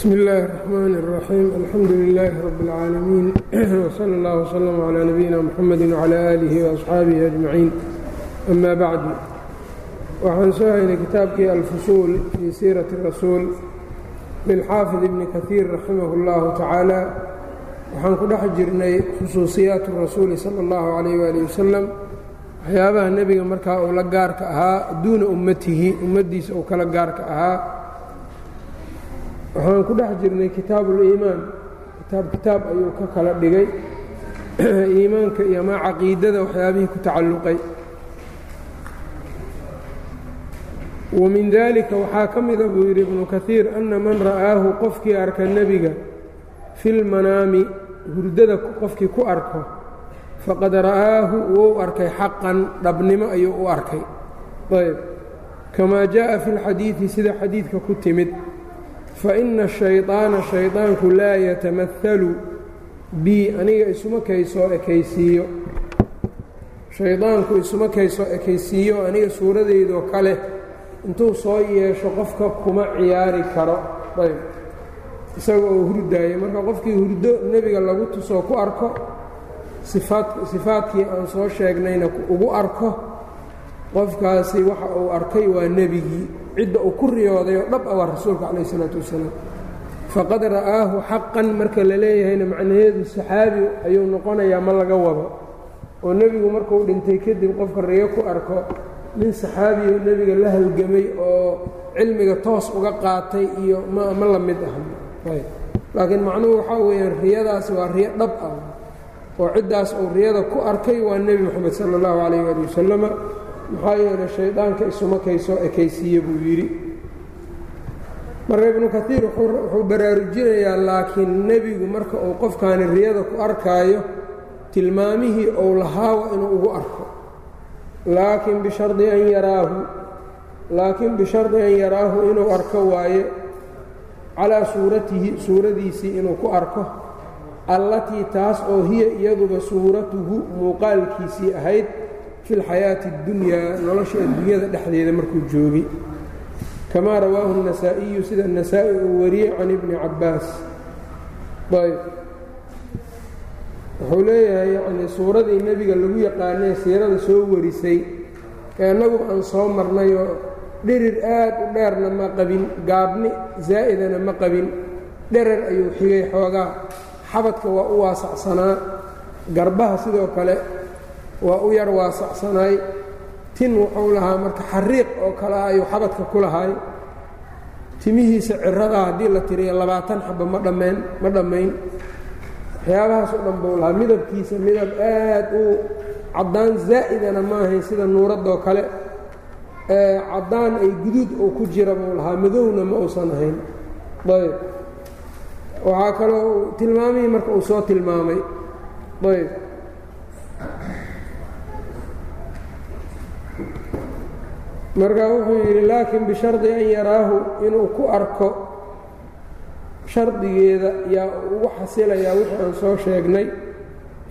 bsmi اllaahi الرaxmaan الraxiim alxamdu lilaahi rabi اlcaalamiin wsala اllah wslm calىa nabiyina mxamedi wclى aalihi وasxaabihi ajmaciin ama bacdu waxaan soo haynay kitaabkii alfusuul fii siirati rasuul lilxaafid ibni kahiir raximah اllahu tacaala waxaan ku dhex jirnay khusuusiyaat rasuuli sala اllahu calayh wali wasalam waxyaabaha nebiga markaa uu la gaarka ahaa duuna ummatihi ummaddiisa uu kala gaarka ahaa waxaan ku dhex jirnay kitaabuliimaan kitaab kitaab ayuu ka kala dhigay. Iimaanka iyo maa caqiidada waxyaabihii ku tacalluqay. Wa min daalika waxaa ka mida buu yidhi ibnu kahiir anna man ra'aahu qofkii arka nebiga filmanaami hurdada qofkii ku arko faqad ra'aahu wou arkay xaqan dhabnimo ayuu u arkay. Ayb kamaa jaaءa fi اlxadiidi sida xadiidka ku timid faina ashayaana shayaanku laa yatamahalu bi aniga isuma kaysoo ekaysiiyo shayaanku isuma kaysoo ekaysiiyo aniga suuradeydoo kale intuu soo yeesho qofka kuma ciyaari karo ayb isagoo oo hurdaaya marka qofkii hurdo nebiga lagu tusoo ku arko sifaadkii aan soo sheegnayna ugu arko qofkaasi waxa uu arkay waa nebigii cidda uu ku riyooday oo dhab ah waa rasuulka calayh isalaatu wasalaam. Faqad ra'aahu xaqan marka la leeyahayna macnaheedu saxaabi ayuu noqonayaa ma laga wado. Oo nebigu markuu dhintay kadib qofka riyo ku arko nin saxaabiyo nebiga la halgamay oo cilmiga toos uga qaatay iyo ma ma la mid ah. Laakiin macnuhu waxaa weeyaan riyadaasi waa riyo dhab ah. Oo ciddaas uu riyada ku arkay waa nebi moxamed sala allahu calayh waali wasalama maxaa yeelay shaydaanka isuma kaysoo ekaysiiye buu yidhi. Marka ibnu kaiir wuxuu baraarujinayaa laakiin nebigu marka uu qofkaani riyada ku arkaayo tilmaamihii ou lahaawa inuu ugu arko. Laakiin bishardi an yaraahu laakiin bishardi an yaraahu inuu arko waaye calaa suuratihi suuradiisii inuu ku arko allatii taas oo hiya iyaduba suuratuhu muuqaalkiisii ahayd fi lxayaati اddunyaa nolosha adduunyada dhexdeeda markuu joogay kamaa rawaahu النasaaئiyu sida nasaa-i uu wariyey can ibni cabaas ayb wuxuu leeyahay yani suuradii nebiga lagu yaqaanay siirada soo warisay ee annagu aan soo marnay oo dhirir aad u dheerna ma qabin gaabni zaa'idana ma qabin dherer ayuu xigay xoogaa xabadka waa u waasacsanaa garbaha sidoo kale waa u yar waasacsanaay tin wuxuu lahaa marka xariiq oo kale ah ayuu xabadka ku lahaay timihiisa ciradaa haddii la tiriyo labaatan xaba ma dhammayn ma dhammayn waxyaabahaas oo dhan buu lahaa. Midabkiisa midab aad u caddaan zaa'idana ma ahayn sida nuuradoo kale. Caddaan ay guduud oo ku jira buu lahaa. Madowna ma uusan ahayn. Ayb. Waxaa kaloo tilmaamihii marka uu soo tilmaamay. Ayb marka wuxuu yidhi laakiin bishardi an yaraahu inuu ku arko shardigeeda yaa ugu xasilayaa wixii aan soo sheegnay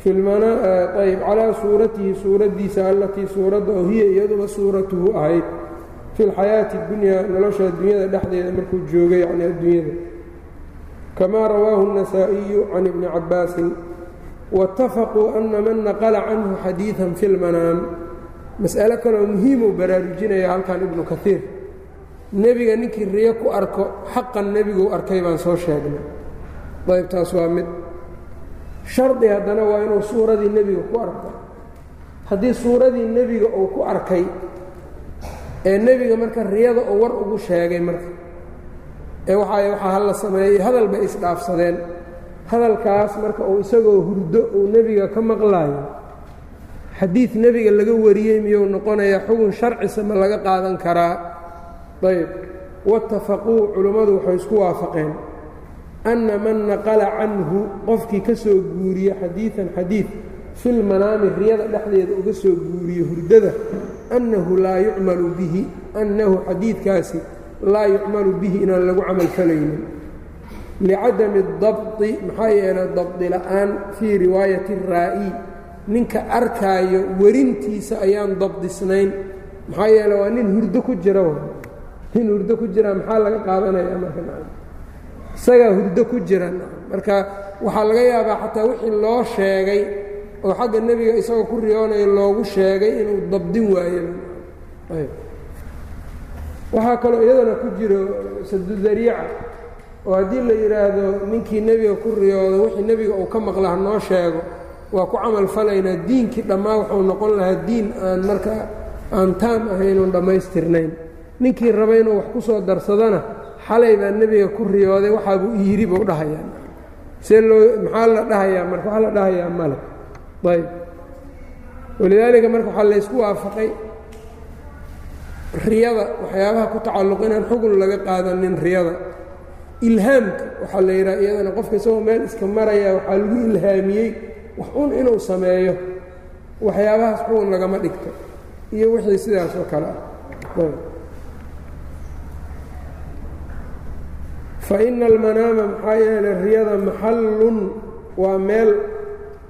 ayb calaa suuratihi suuraddiisa allatii suuradda oo hiya iyaduba suuratuhu ahayd fi lxayaati اddunyaa nolosha adduunyada dhexdeeda markuu joogay yacni adduunyada kamaa rawaahu النasaaئiyu can ibni cabaasin waاtafaquu ana man naqla canhu xadiiثa fi اlmanaam mas'alo kaleoo muhiimuu baraarujinaya halkan ibnu kaiir nebiga ninkii riyo ku arko xaqan nebiguu arkay baan soo sheegnay. Ayb taas waa mid. Shardi haddana waa inuu suuradii nebiga ku arko. Haddii suuradii nebiga uu ku arkay ee nebiga marka riyada uu war ugu sheegay marka ee waxa waxaa hala sameeyey hadal bay isdhaafsadeen hadalkaas marka uu isagoo hurdo uu nebiga ka maqlaayo xadiid nebiga laga wariyey miyuu noqonayaa xugun sharcisa ma laga qaadan karaa? Ayb waatafaquu culimmadu waxay isku waafaqeen. Anna man naqala canhu qofkii ka soo guuriye xadiidan xadiid filmanaami riyada dhexdeeda uga soo guuriye hurdada annahu laa yucmalu bihi annahu xadiidkaasi laa yucmalu bihi inaan lagu camal falaynin. Licadami dabdi maxaa yeelay dabdi la'aan fii riwaayati raa'i ninka arkaayo werintiisa ayaan dabdisnayn. Maxaa yeele waa nin hurdo ku jira nin hurdo ku jiraa maxaa laga qaadanaya marka isagaa hurdo ku jiran marka waxaa laga yaabaa xataa wixii loo sheegay oo xagga nebiga isagoo ku riyoonaya loogu sheegay inuu dabdin waayo waxaa kaloo iyadana ku jiro sadudariica oo haddii la yidhaahdo ninkii nebiga ku riyoodo wixii nebiga uu ka maqla ha noo sheego waa ku camal falaynaa diinkii dhammaa wuxuu noqon lahaa diin aan marka aan taam ahaynuun dhammaystirnayn. Ninkii raba inuu wax ku soo darsadana xalay baa nebiga ku riyooday waxaabuu yidhi buu dhahayaa. See loo maxaa la dhahayaa marka waxaa la dhahayaa male ayb walidaalika marka waxaa laysku waafaqay riyada waxyaabaha ku tacalluq inaan xugun laga qaadanin riyada. Ilhaamka waxaa la yidhaha iyadana qofka isagoo meel iska maraya waxaa lagu ilhaamiyey wax un inuu sameeyo waxyaabahaas xugun lagama dhigto iyo wixii sidaas oo kale ah. Fa ina almanaama maxaa yeelay riyada maxallun waa meel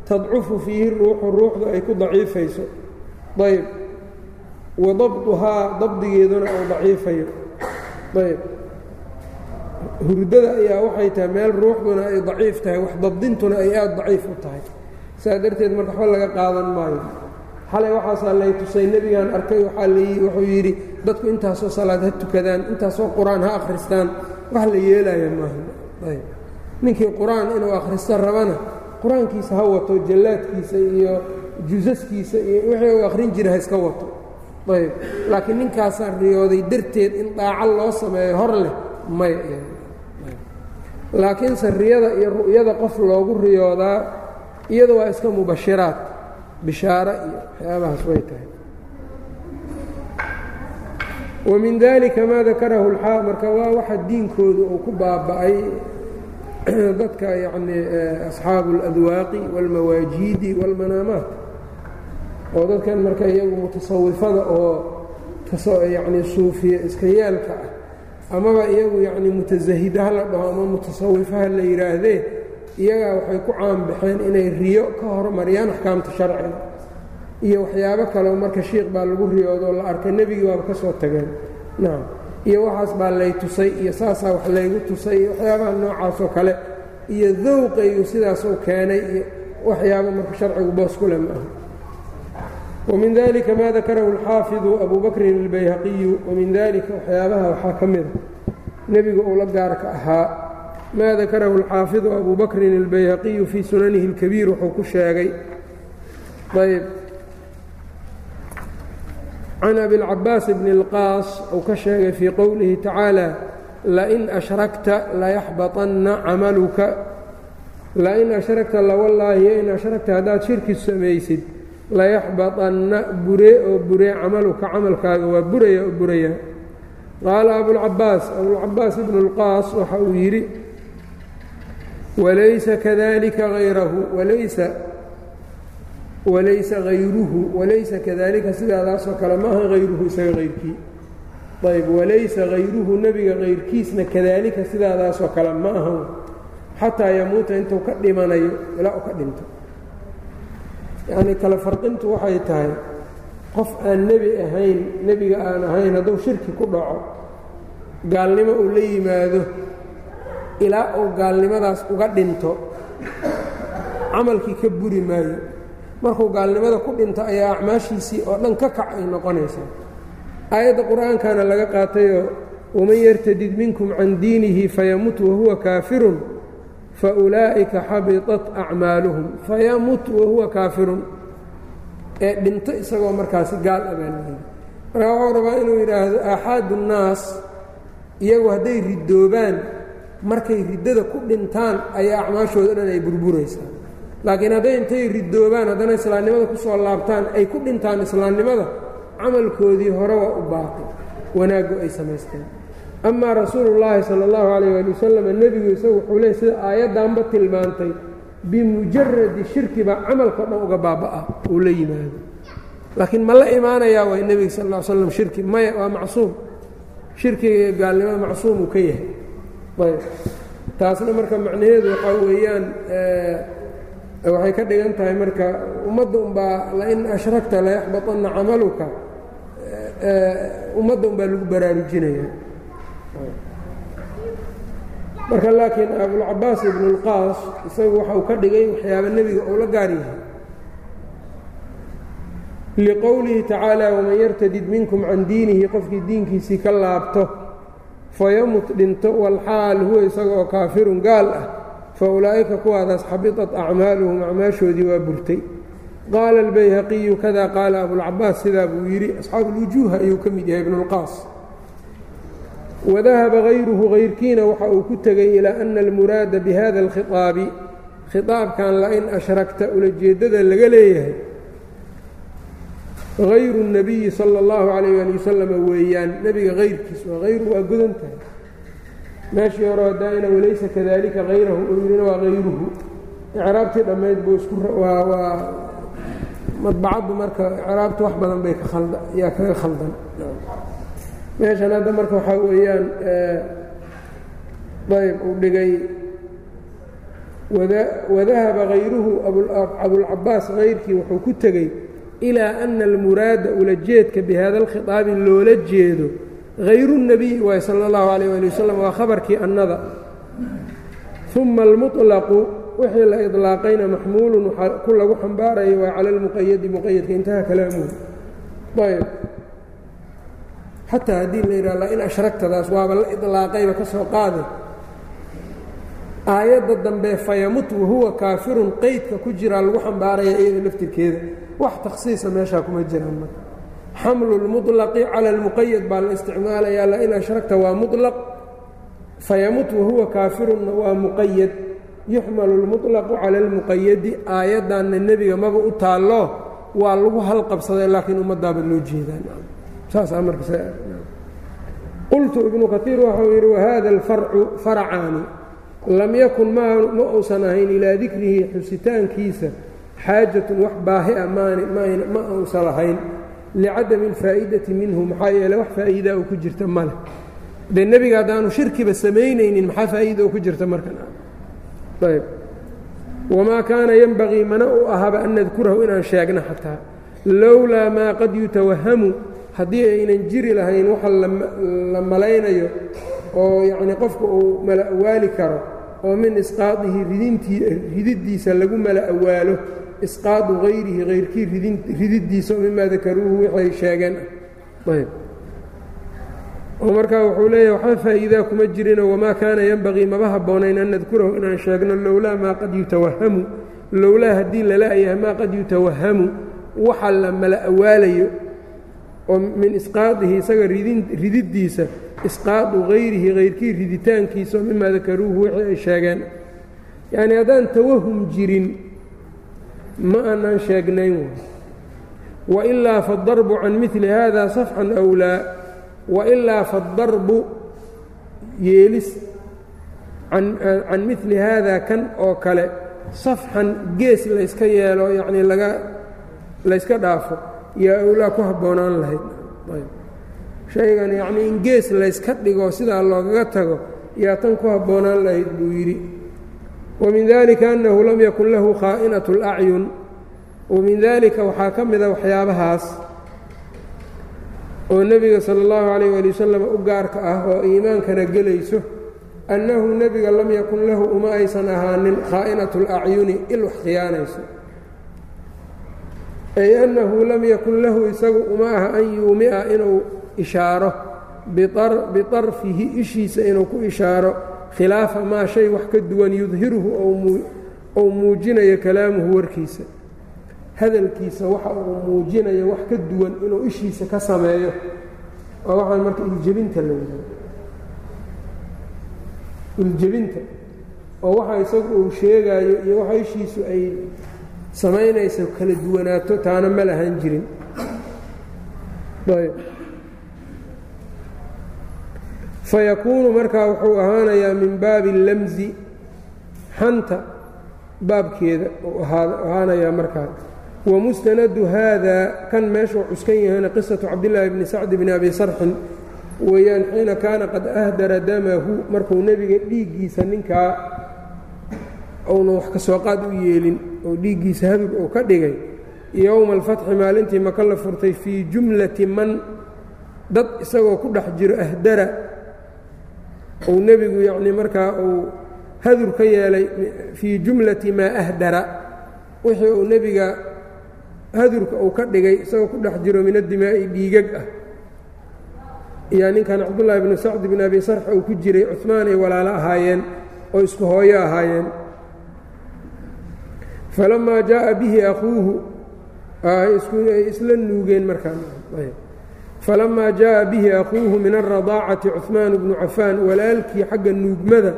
tadcufu fiihi ruuxu ruuxdu ay ku daciifayso. Ayb wa dabduhaa dabdigeeduna uu daciifayo. Ayb hurdada ayaa waxay tahay meel ruuxduna ay daciif tahay wax dabdintuna ay aada daciif u tahay saa darteed marka waxba laga qaadan maayo. Xalay waxaasaa lay tusay nebigaan arkay waxaa l wuxuu yidhi dadku intaasoo salaad ha tukadaan intaasoo qur'aan ha akhristaan. Wax la yeelaya maaha. Ayb. Ninkii qur'aan inuu akhristo rabana qur'aankiisa ha wato jallaadkiisa iyo jusaskiisa iyo wixii uu akhrin jira ha iska wato. Ayb. Laakiin ninkaasaa riyooday darteed in daaco loo sameeyo hor leh maya laakiinse riyada iyo ru'yada qof loogu riyoodaa iyada waa iska mubashiraad bishaaro iyo waxyaabahaas way tahay wa min dalika maa dakarahu اlxaa marka waa waxa diinkooda uu ku baaba'ay dadka yacnii asxaabu اladwaaqi wاlmawaajiidi wاlmanaamaat oo dadkan marka iyagu mutasawifada oo yacnii suufiya iska yeelka ah amaba iyagu yacnii mutasahida ha la dhaho ama mutasawifa ha la yidhaahdee iyagaa waxay ku caanbaxeen inay riyo ka hormariyaan axkaamta sharciga. Iyo waxyaabo kaleo marka shiiq baa lagu riyoodoo la arkay nebigii waaba ka soo tageen. Nacam iyo waxaas baa lay tusay iyo saasaa wax laygu tusay iyo waxyaabaha noocaasoo kale. Iyo dawqaygu sidaasuu keenay iyo waxyaabo marka sharcigu boos ku leh ma aha. Wmin dalika maa dakarahu alxaafidu abu bakrin albayhaqiyu wamin dalika waxyaabaha waxaa ka mida nebiga uu la gaarka ahaa ma dakarahu اlxaafiظu abu bakrin اlbayhaqiyu fii sunanihi اlkabiir wuxuu ku sheegay ayb can abiاlcabaas bni اlqaas uu ka sheegay fii qowlihi tacaalى lain ashrakta layaxbaطanna camaluka lain ashrakta lawallaahi in ashrakta haddaad shirki samaysid layaxbaطanna buree oo buree camaluka camalkaaga waa buraya oo buraya qaala abulcabaas abulcabaas ibnu اlqaas waxa uu yidhi walaysa kadalika hayrahu walaysa walaysa hayruhu walaysa kadalika sidaadaasoo kale maaha hayruhu isaga hayrkii ayb walaysa hayruhu nebiga hayrkiisna kadaalika sidaadaasoo kale ma xataa yamuuta intuu ka dhimanayo ilaa u ka dhinto yacnii kale farqintu waxay tahay qof aan nebi ahayn nebiga aan ahayn hadduu shirki ku dhaco gaalnimo uu la yimaado ilaa uu gaalnimadaas uga dhinto camalkii ka buri maayo. Markuu gaalnimada ku dhinto ayaa acmaashiisii oo dhan ka kac ay noqonaysaa aayadda qur'aankana laga qaatayoo waman yartadid minkum can diinihi fayamut wahuwa kaafirun faulaa'ika xabiطat acmaaluhum. Fayamut wahuwa kaafirun ee dhinto isagoo markaasi gaal abaalmeyey marka wuxuu rabaa inuu yidhaahdo aaxaadu nnaas iyagu hadday ridoobaan markay riddada ku dhintaan ayaa acmaashooda dhan ay burburaysaa. Laakiin hadday intay ridoobaan haddana islaamnimada ku soo laabtaan ay ku dhintaan islaamnimada camalkoodii hore waa u baaqi wanaaggu ay samaysteen. Amaa rasuulu llaahi sala allahu calayh waali wasalam nebigu isagu wuxuu leey sida aayaddanba tilmaantay bimujaradi shirki baa camalkao dhan uga baaba'a uu la yimaado. Laakiin ma la imaanayaa way nebiga sal ll slam shirki maya waa macsuum. Shirkiga gaalnimada macsuum uu ka yahay ayb taasna marka macnaheedu waxaa weeyaan waxay ka dhigan tahay marka ummadda unbaa lain ashrakta layaxbaطanna camaluka ummadda unbaa lagu baraarujinaya marka laakiin abulcabaas ibnu اlqaas isagu waxa uu ka dhigay waxyaaba nebiga ou la gaar yahay liqowlihi tacaalى waman yartadid minkum can diinihi qofkii diinkiisii ka laabto fayamut dhinto walxaal huwa isagoo kaafirun gaal ah fa ulaa'ika kuwaadaas xabitat acmaaluhum acmaashoodii waa burtay. Qaala albayhaqiyu kada qaala abulcabaas sidaa buu yidhi asxaabuulwujuuha ayuu ka mid yahay ibnuulqaas wadahaba hayruhu hayrkiina waxa uu ku tegay ilaa anna almuraada bihada alkhiaabi khiaabkan la in ashrakta ulajeeddada laga leeyahay hayru nabiyi sala allahu calayh ali wasalam weeyaan nebiga hayrkiisa hayru waa godan tahay meeshii hore hadaina walaysa kadalika hayrahu oo yihina waa hayruhu icraabtii dhammayd buu isku waa madbacaddu marka icraabtu wax badan bay ka kaga khaldan meeshan hadda marka waxaa weeyaan ayb uu dhigay wadahaba hayruhu abulcabaas hayrkii wuxuu ku tegey ilaa ana almuraada ulajeedka bihada alkhiطaabi loola jeedo hayru الnabiy waay salى اllahu alayh ali wasalam waa khabarkii annada uma almuطlaqu wixii la iطlaaqayna maxmuulun ku lagu xambaarayo waa cala اlmuqayadi muqayadka intaha kalaamuhu ayb xataa haddii la yidhah in ashragtadaas waaba la iطlaaqayba ka soo qaade aayadda dambe fayamut wahuwa kaafirun qeydka ku jiraa lagu xambaaraya iyada laftirkeeda wax takhsiisa meeshaa kuma jiraan marka xamlu اlmuطlaqi cala اlmuqayad baa la isticmaalayaa lain ashragta waa muطlaq fayamut wahuwa kaafirunna waa muqayad yuxmalu اlmuطlaqu cala اlmuqayadi aayaddanna nebiga maba u taallo waa lagu halqabsaday laakiin ummadaaba loo jeedaan saasaa marqultu ibnu kaiir waxau yidhi wahada alfarcu faracaani lam yakun ma uusan ahayn ilaa dikrihi xusitaankiisa xaajatun wax baahi a ma uusan lahayn licadami alfaa'idati minhu maxaa yeele wax faa'iidaa oo ku jirta male dee nebiga haddaanu shirkiba samaynaynin maxaa faa'iida oo ku jirta markan ayb. Wamaa kaana yenbagii mana u ahaba an nadkurahu inaan sheegno xataa. Lowlaa maa qad yutawahamu haddii aynan jiri lahayn waxa la malaynayo oo yacnii qofka uu mala awaali karo oo min isqaadihi ridintii rididdiisa lagu mala awaalo isqaadu hayrihi hayrkii rididdiisa oo mimaa dakaruuhu waxay sheegeen. Ah ayb oo markaa wuxuu leeyahay waxba faa'iidaa kuma jirino wamaa kaana yenbagii maba habboonayn an nadkurahu inaan sheegno lowlaa maa qad yutawahamu. Lowlaa haddii lala'yahay maa qad yutawahamu waxa la mala awaalayo oo min isqaadihi isaga rididdiisa isqaadu hayrihi hayrkii riditaankiisa oo mimaa dakaruuhu wixii ay sheegeen. Yacnii haddaan tawahum jirin ma aanaan sheegnayn wailaa fadarbu can mili hada safxan awlaa wailaa fadarbu yeelis can mili haada kan oo kale safxan gees layska yeelo yacnii laga layska dhaafo yaa awlaa ku habboonaan lahayd. Shaygan yacnii in gees layska dhigo sidaa loogaga tago yaa tan ku habboonaan lahayd buu yidhi wamin dalika annahu lam yakun lahu khaa'inat اlacyun wamin dalika waxaa ka mida waxyaabahaas oo nebiga sala اllahu calayh ali wasalam u gaarka ah oo iimaankana gelayso annahu nebiga lam yakun lahu uma aysan ahaanin khaa'inat اlacyuni il wax khiyaanayso ay annahu lam yakun lahu isagu uma aha an yuumi'a inuu ishaaro biطarfihi ishiisa inuu ku ishaaro khilaafa maa shay wax ka duwan yudhiruhu ou muujinayo kalaamuhu warkiisa. Hadalkiisa waxa uu muujinayo wax ka duwan inuu ishiisa ka sameeyo. Oo waxaan marka iljebinta la yidhaha iljebinta. Oo waxa isagu uu sheegaayo iyo waxa ishiisu ay samaynayso kala duwanaato taana ma lahan jirin. Ayb fayakuunu markaa wuxuu ahaanayaa min baabi اlamsi xanta baabkeeda ahaanayaa markaa. Wamustanadu haada kan meeshuu cuskan yahayna qisatu cabdillaahi bni sacdi bni abi sarxin weeyaan xiina kaana qad ahdara damahu markuu nebiga dhiiggiisa ninkaa uuna wax ka soo qaad u yeelin oo dhiiggiisa hadur uu ka dhigay yowma alfatxi maalintii maka la furtay fii jumlati man dad isagoo ku dhex jiro ahdara uu nebigu yacnii markaa uu hadur ka yeelay fii jumlati maa ahdara wixii uu nebiga hadurka uu ka dhigay isagoo ku dhex jiro min addimaa'i dhiigag ah. Iyaa ninkan cabdullaahi bnu sacd bn abi sarx uu ku jiray cumaan ay walaalo ahaayeen oo isku hooyo ahaayeen. Falamaa jaaءa bihi akuuhu ay isla nuugeen markaafalamaa jaaءa bihi akuuhu min alradaacati cuثmaan bnu cafaan walaalkii xagga nuugmada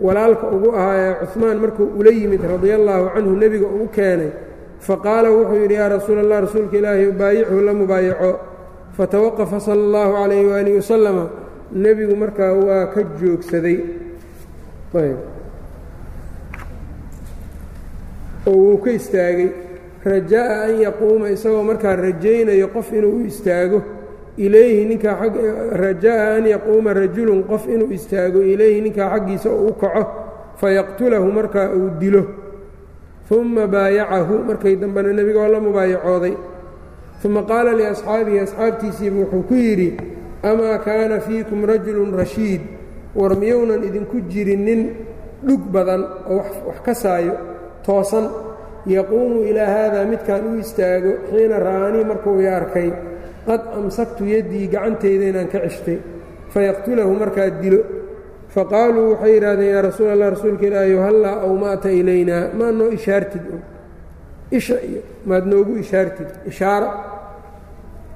walaalka ugu ahaa ee cuثmaan markuu ula yimid radia allaahu canhu nebiga uu keenay faqaala wuxuu yidhi yaa rasuul allah rasuulka ilaahi baayichu la mubaayaco fatawaqafa sala اllahu calayh waalihi wasalama nebigu markaa waa ka joogsaday oo wuu ka istaagay rajaa'a an yaquuma isagoo markaa rajaynayo qof inuu u istaago ilayhi ninkaa ag rajaa'a an yaquuma rajulun qof inuu istaago ilayhi ninkaa xaggiisa oo u kaco fayaqtulahu markaa uu dilo. Uma baayacahu markay dambena nebiga oo la mubaayacooday. Uma qaala liasxaabihi asxaabtiisiiba wuxuu ku yidhi amaa kaana fiikum rajulun rashiid? War miyounan idinku jirin nin dhug badan oo wax ka saayo toosan yaquumu ilaa haadaa midkaan u istaago xiina ra'anii markuu i arkay qad amsaktu yaddii gacantayda inaan ka ceshtay fayaqtulahu markaa dilo. Faqaaluu waxay yidhahdeen yaa rasuul allah rasuulka ilaahiyo hallaa awma'ta ilaynaa maad noo ishaartid isha maad noogu ishaartid ishaaro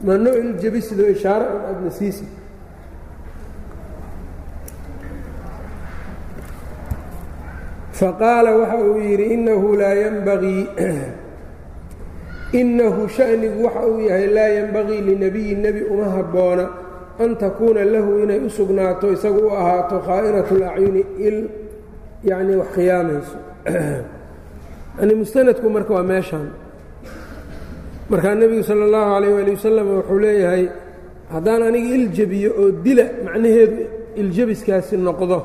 maad noo iljabisidoo ishaaro in aadna siisid faqaala waxa uu yidhi innahu laa yenbagii innahu sha'nigu waxa uu yahay laa yenbagii linabiyi nebi uma habboona an takuuna lahu inay u sugnaato isagu u ahaato khaa'inatu lacyuni il yacnii wax khiyaamayso yani mustanadku marka waa meeshaan markaa nebigu sala allahu calayh waali wasalam wuxuu leeyahay haddaan aniga iljebiyo oo dila macnaheedu iljebiskaasi noqdo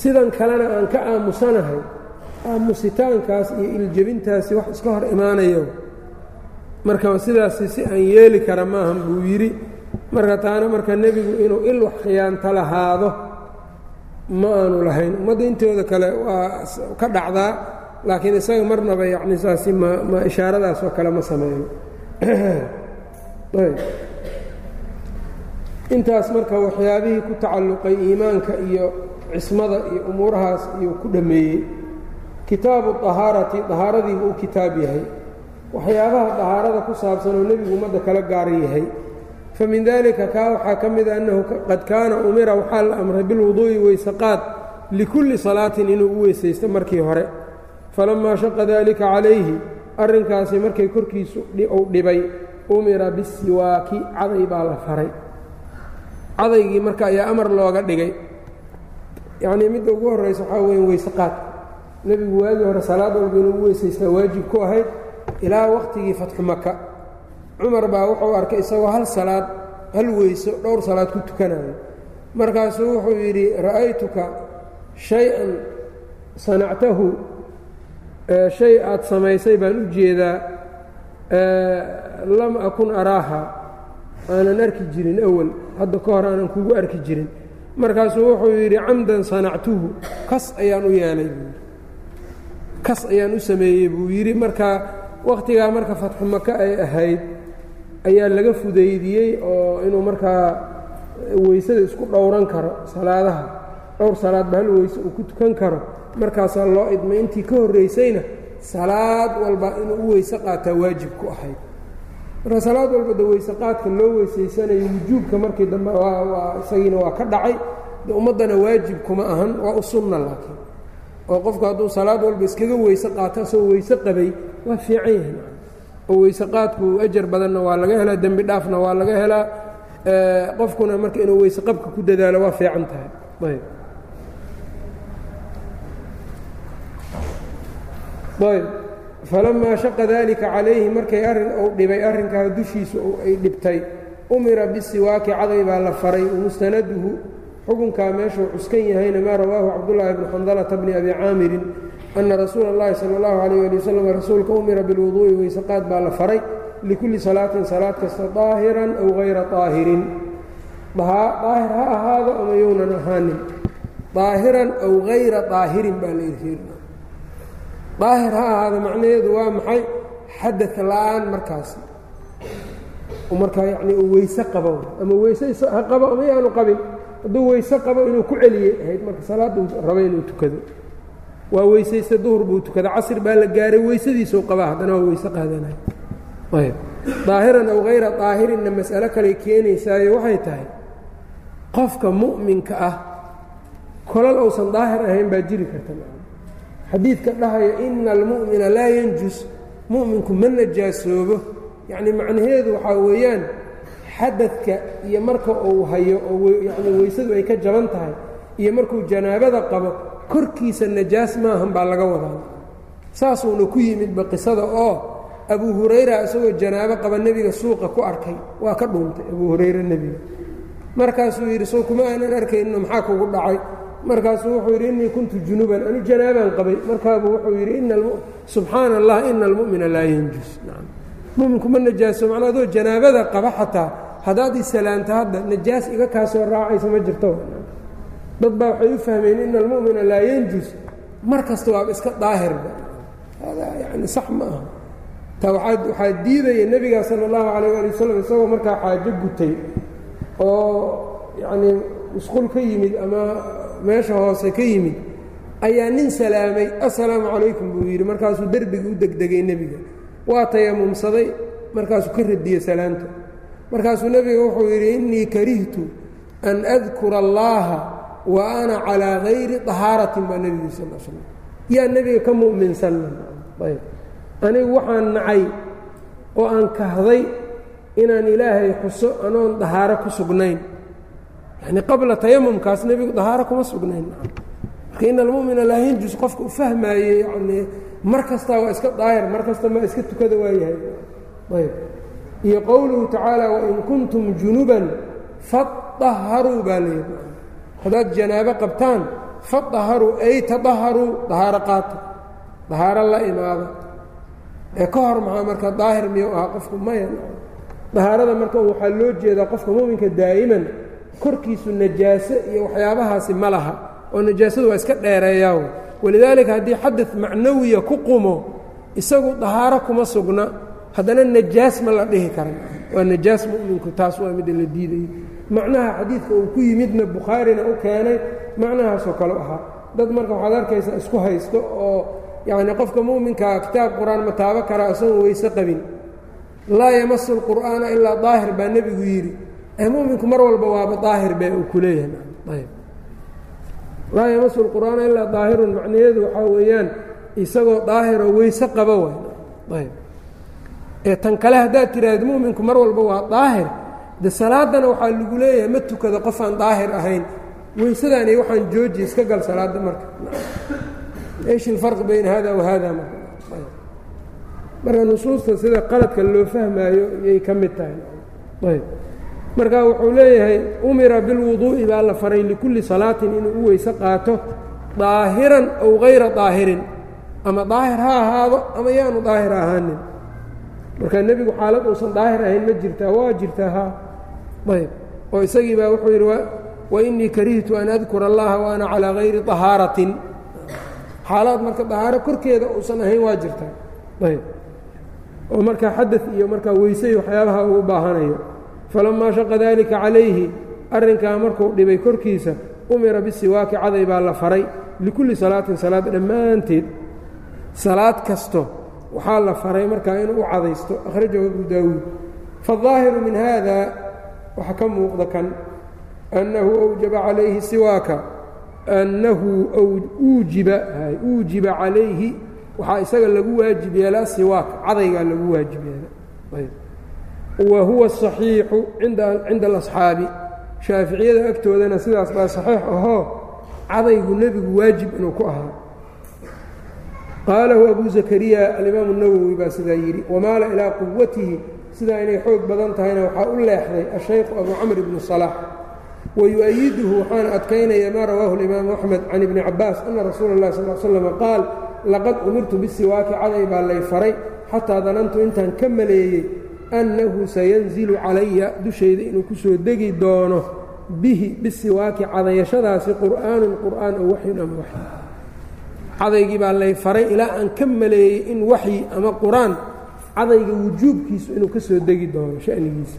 sidan kalena aan ka aamusanahay aamusitaankaas iyo iljebintaasi wax iska hor imaanayo. Marka sidaasi si aan yeeli kara maahan buu yidhi. Marka taana marka nebigu inuu il wax khiyaanto lahaado ma aanu lahayn. Ummadda intooda kale waa ka dhacdaa laakiin isaga marnaba yacni saasi ma ma ishaaradaas oo kale ma sameeyo. Intaas marka waxyaabihii ku tacalluqay iimaanka iyo cismada iyo umuurahaas iyuu ku dhammeeyey kitaabu ahaarati dahaaradiibuu u kitaab yahay. Waxyaabaha dahaarada ku saabsan oo nebigu ummadda kala gaaran yahay. Fa min daalika kaa waxaa ka mid a annahu qad kaana umira waxaa la amray bilwuduu'i weysaqaad likulli salaatin inuu u weysaysto markii hore. Falamaa shaqa daalika calayhi arrinkaasi markay korkiisu uu dhibay umira bisiwaaki caday baa la faray. Cadaygii marka ayaa amar looga dhigay. Yacnii midda ugu horraysa waxaa weeye weysaqaad nebigu waagii hore salaad walba inuu u weysaystaa waajib ku ahayd ilaa wakhtigii fatxu maka cumar baa wuxuu arkay isagoo hal salaad hal weyso dhowr salaad ku tukanayo markaasuu wuxuu yidhi ra'aytuka shay-an sanactahu shay aad samaysay baan u jeedaa lam akun araaha aanan arki jirin awal hadda ka hor aanan kugu arki jirin. Markaasuu wuxuu yidhi camdan sanactuhu kas ayaan u yeelay buu yidhi kas ayaan u sameeyey buu yidhi markaa wakhtigaa marka fatxu maka ay ahayd ayaa laga fudaydiyey oo inuu markaa weysada isku dhowran karo salaadaha. Dhowr salaadba hal weyse uu ku tukan karo. Markaasaa loo idmay intii ka horraysayna salaad walba inuu u weyse qaataa waajib ku ahayd. Marka salaad walba de weyse qaadka loo weysaysanayo wujuubka markii dambe waa isagiina waa ka dhacay. De ummaddana waajib kuma ahan waa u sunna laakiin oo qofku hadduu salaad walba iskaga weyse qaato asagoo weyse qabay waa fiican yahay. Oo weyse qaadku ajar badanna waa laga helaa dembi dhaafna waa laga helaa qofkuna marka inuu weyse qabka ku dadaalo waa fiican tahay. Ayb. Ayb. Falamaa shaqa dalika calayhi markay arrin uu dhibay arrinkaa dushiisa ay dhibtay umira bisiwaaki caday baa la faray mustanaduhu xukunkaa meeshuu cuskan yahayna maa rawaahu cabdulaahi bni xandalata bni abi caamirin ana rasuula اllahi sala اllahu calayh ali wasalam rasuulka umira bilwuduu'i weyseqaad baa la faray likulli salaatin salaad kasta daahiran aw hayra aahirin daahir ha ahaado ama younan ahaanin. Daahiran aw hayra daahirin baa la irjeedna daahir ha ahaado macnaheedu waa maxay? Xadad la'aan markaasi. Markaa yani weyse qabo ama weyse ha qabo ama yaanu qabin hadduu weyse qabo inuu ku celiyey ahayd marka salaaduu raba inuu tukado. Waa weysaysta duhur buu tukada. Casr baa la gaaray weysadiisuu qabaa haddana waa weyse qaadanaya ayb daahiran aw hayra daahirinna mas'alo kale keenaysaayo waxay tahay qofka mu'minka ah kolal uusan daahir ahayn baa jiri karta. Xadiidka dhahaya ina almu'mina laa yanjus. Mu'minku ma najaasoobo. Yacni macnaheedu waxaa weeyaan xadadka iyo marka uu hayo oo yani weysadu ay ka jaban tahay iyo markuu janaabada qabo korkiisa najaas maahan baa laga wadaa. Saasuuna ku yimidba qisada oo abu hurayra isagoo janaabo qaba nebiga suuqa ku arkay. Waa ka dhuuntay abu hurayre nebiga. Markaasuu yidhi sow kuma aanan arkayno maxaa kugu dhacay? Markaasuu wuxuu yidhi innii kuntu junuban anu janaabaan qabay. Markaabuu wuxuu yidhi subxaana allah ina almu'mina laa yanjus. Muminku ma najaaso macnaa adoo janaabada qaba xataa haddaad isalaanta hadda najaas iga kaa soo raacaysa ma jirto. Dad baa waxay u fahmeen ina almu'mina laa yanjus. Mar kasta waaba iska daahirba hada yani sax ma aha. Ta waxaa diidaya nebiga sala allahu calayh ali wasalam isagoo markaa xaajo gutay oo yacnii musqul ka yimid ama meesha hoose ka yimid ayaa nin salaamay assalaamu calaykum buu yidhi. Markaasuu derbiga u degdegay nebiga. Waa tayamumsaday. Markaasuu ka radiyey salaanta markaasuu nebiga wuxuu yidhi innii karihtu an adkura allaha wa ana calaa hayri طahaaratin baa nebigu sal slam yaa nebiga ka mu'minsanna ayb. Anigu waxaan nacay oo aan kahday inaan ilaahay xuso anoon dahaaro ku sugnayn. Yani qabla tayamumkaas nebigu dahaaro kuma sugnayn. Marka in almu'mina laa yanjus qofka u fahmaaye yani mar kastaa waa iska daahir mar kasta ma iska tukada waayahay. Ayb iyo qowluhu tacaala wain kuntum junuban faطaharuu baa leeyahy haddaad janaabo qabtaan faطaharuu ay tadaharuu dahaaro qaato dahaaro la imaada ee ka hor maxaa marka daahir miyuu ahaa qofku maya dahaarada marka waxaa loo jeedaa qofka muminka daa'iman korkiisu najaaso iyo waxyaabahaasi ma laha oo najaasadu waa iska dheereeyaa walidaalika haddii xadad macnawiya ku qumo isagu dahaaro kuma sugna haddana najaas ma la dhihi karan waa najaas muminku taas waa midda la diidayo macnaha xadiidka uu ku yimidna bukhaarina u keenay macnahaasoo kale ahaa. Dad marka waxaad arkaysaa isku haysto oo yacni qofka mu'minkaa kitaab qur'aan ma taabo karaa isagoon weyse qabin. Laa yamasu lqur'aana ilaa daahir baa nebigu yidhi. Ee muminku mar walba waaba daahir be uu ku leeyahay. Laa yamasu lqur'aana ilaa daahirun macnaheedu waxaa weeyaan isagoo daahiroo weyse qaba waay ee tan kale haddaad tiraahdo muminku mar walba waa daahir de salaadana waxaa lagu leeyahay ma tukado qof aan daahir ahayn. Weysadaani waxaan jooji iska gal salaadda marka. Eesh ilfarq bayna hada wa hada marka. Nusuusta sida qaladka loo fahmaayo ayay ka mid tahay. Ayb. Marka wuxuu leeyahay umira bilwuduu'i baa la faray likulli salaatin inuu u weyse qaato daahiran aw hayra daahirin. Ama daahir ha ahaado ama yaanu daahir ahaanin marka nebigu xaalad uusan daahir ahayn ma jirtaa waa jirtaa ayb. Oo isagii baa wuxuu yidhi wa innii karihtu an adkura allaha wa ana calaa hayri طahaaratin xaalaad marka dahaaro korkeeda uusan ahayn waa jirtaa. Ayb. Oo markaa xadad iyo markaa weysay waxyaabaha uu baahanayo. Falamaa shaqa dalika calayhi arrinkaa markuu dhibay korkiisa umira bisiwaaki caday baa la faray. Likulli salaatin salaad dhammaanteed salaad kasto waxaa la faray markaa inuu u cadaysto akhrajahu abu daawuud faالظaahiru min hada waxaa ka muuqda kan annahu أwjaba calayhi siwaaka annahu uujiba uujiba calayhi waxaa isaga lagu waajib yeelaa siwaak cadaygaa lagu waajib yeela wa huwa الصaxiixu cinda اlasxaabi shaaficiyada agtoodana sidaas baa saxiix ahoo cadaygu nebigu waajib inuu ku ahaa qaalahu abu zakariya alimaamu nawowi baa sidaa yidhi wamaala ilaa quwatihi sidaa inay xoog badan tahayna waxaa u leexday ashaykhu abu camr ibnu salaax wa yu-ayiduhu waxaana adkaynaya maa rawaahu alimaamu axmed can ibni cabaas ana rasuula اllahi sal slama qaal laqad umirtu bisiwaaki caday baa lay faray xataa danantu intaan ka maleeyey annahu sayanzilu calaya dushayda inuu ku soo degi doono bihi bisiwaaki cadayashadaasi qur'aanun qur'aan oo waxyun am waxy cadaygii baa lay faray ilaa aan ka maleeyey in waxyi ama qur'aan cadayga wujuubkiisu inuu ka soo degi doono shanigiisa.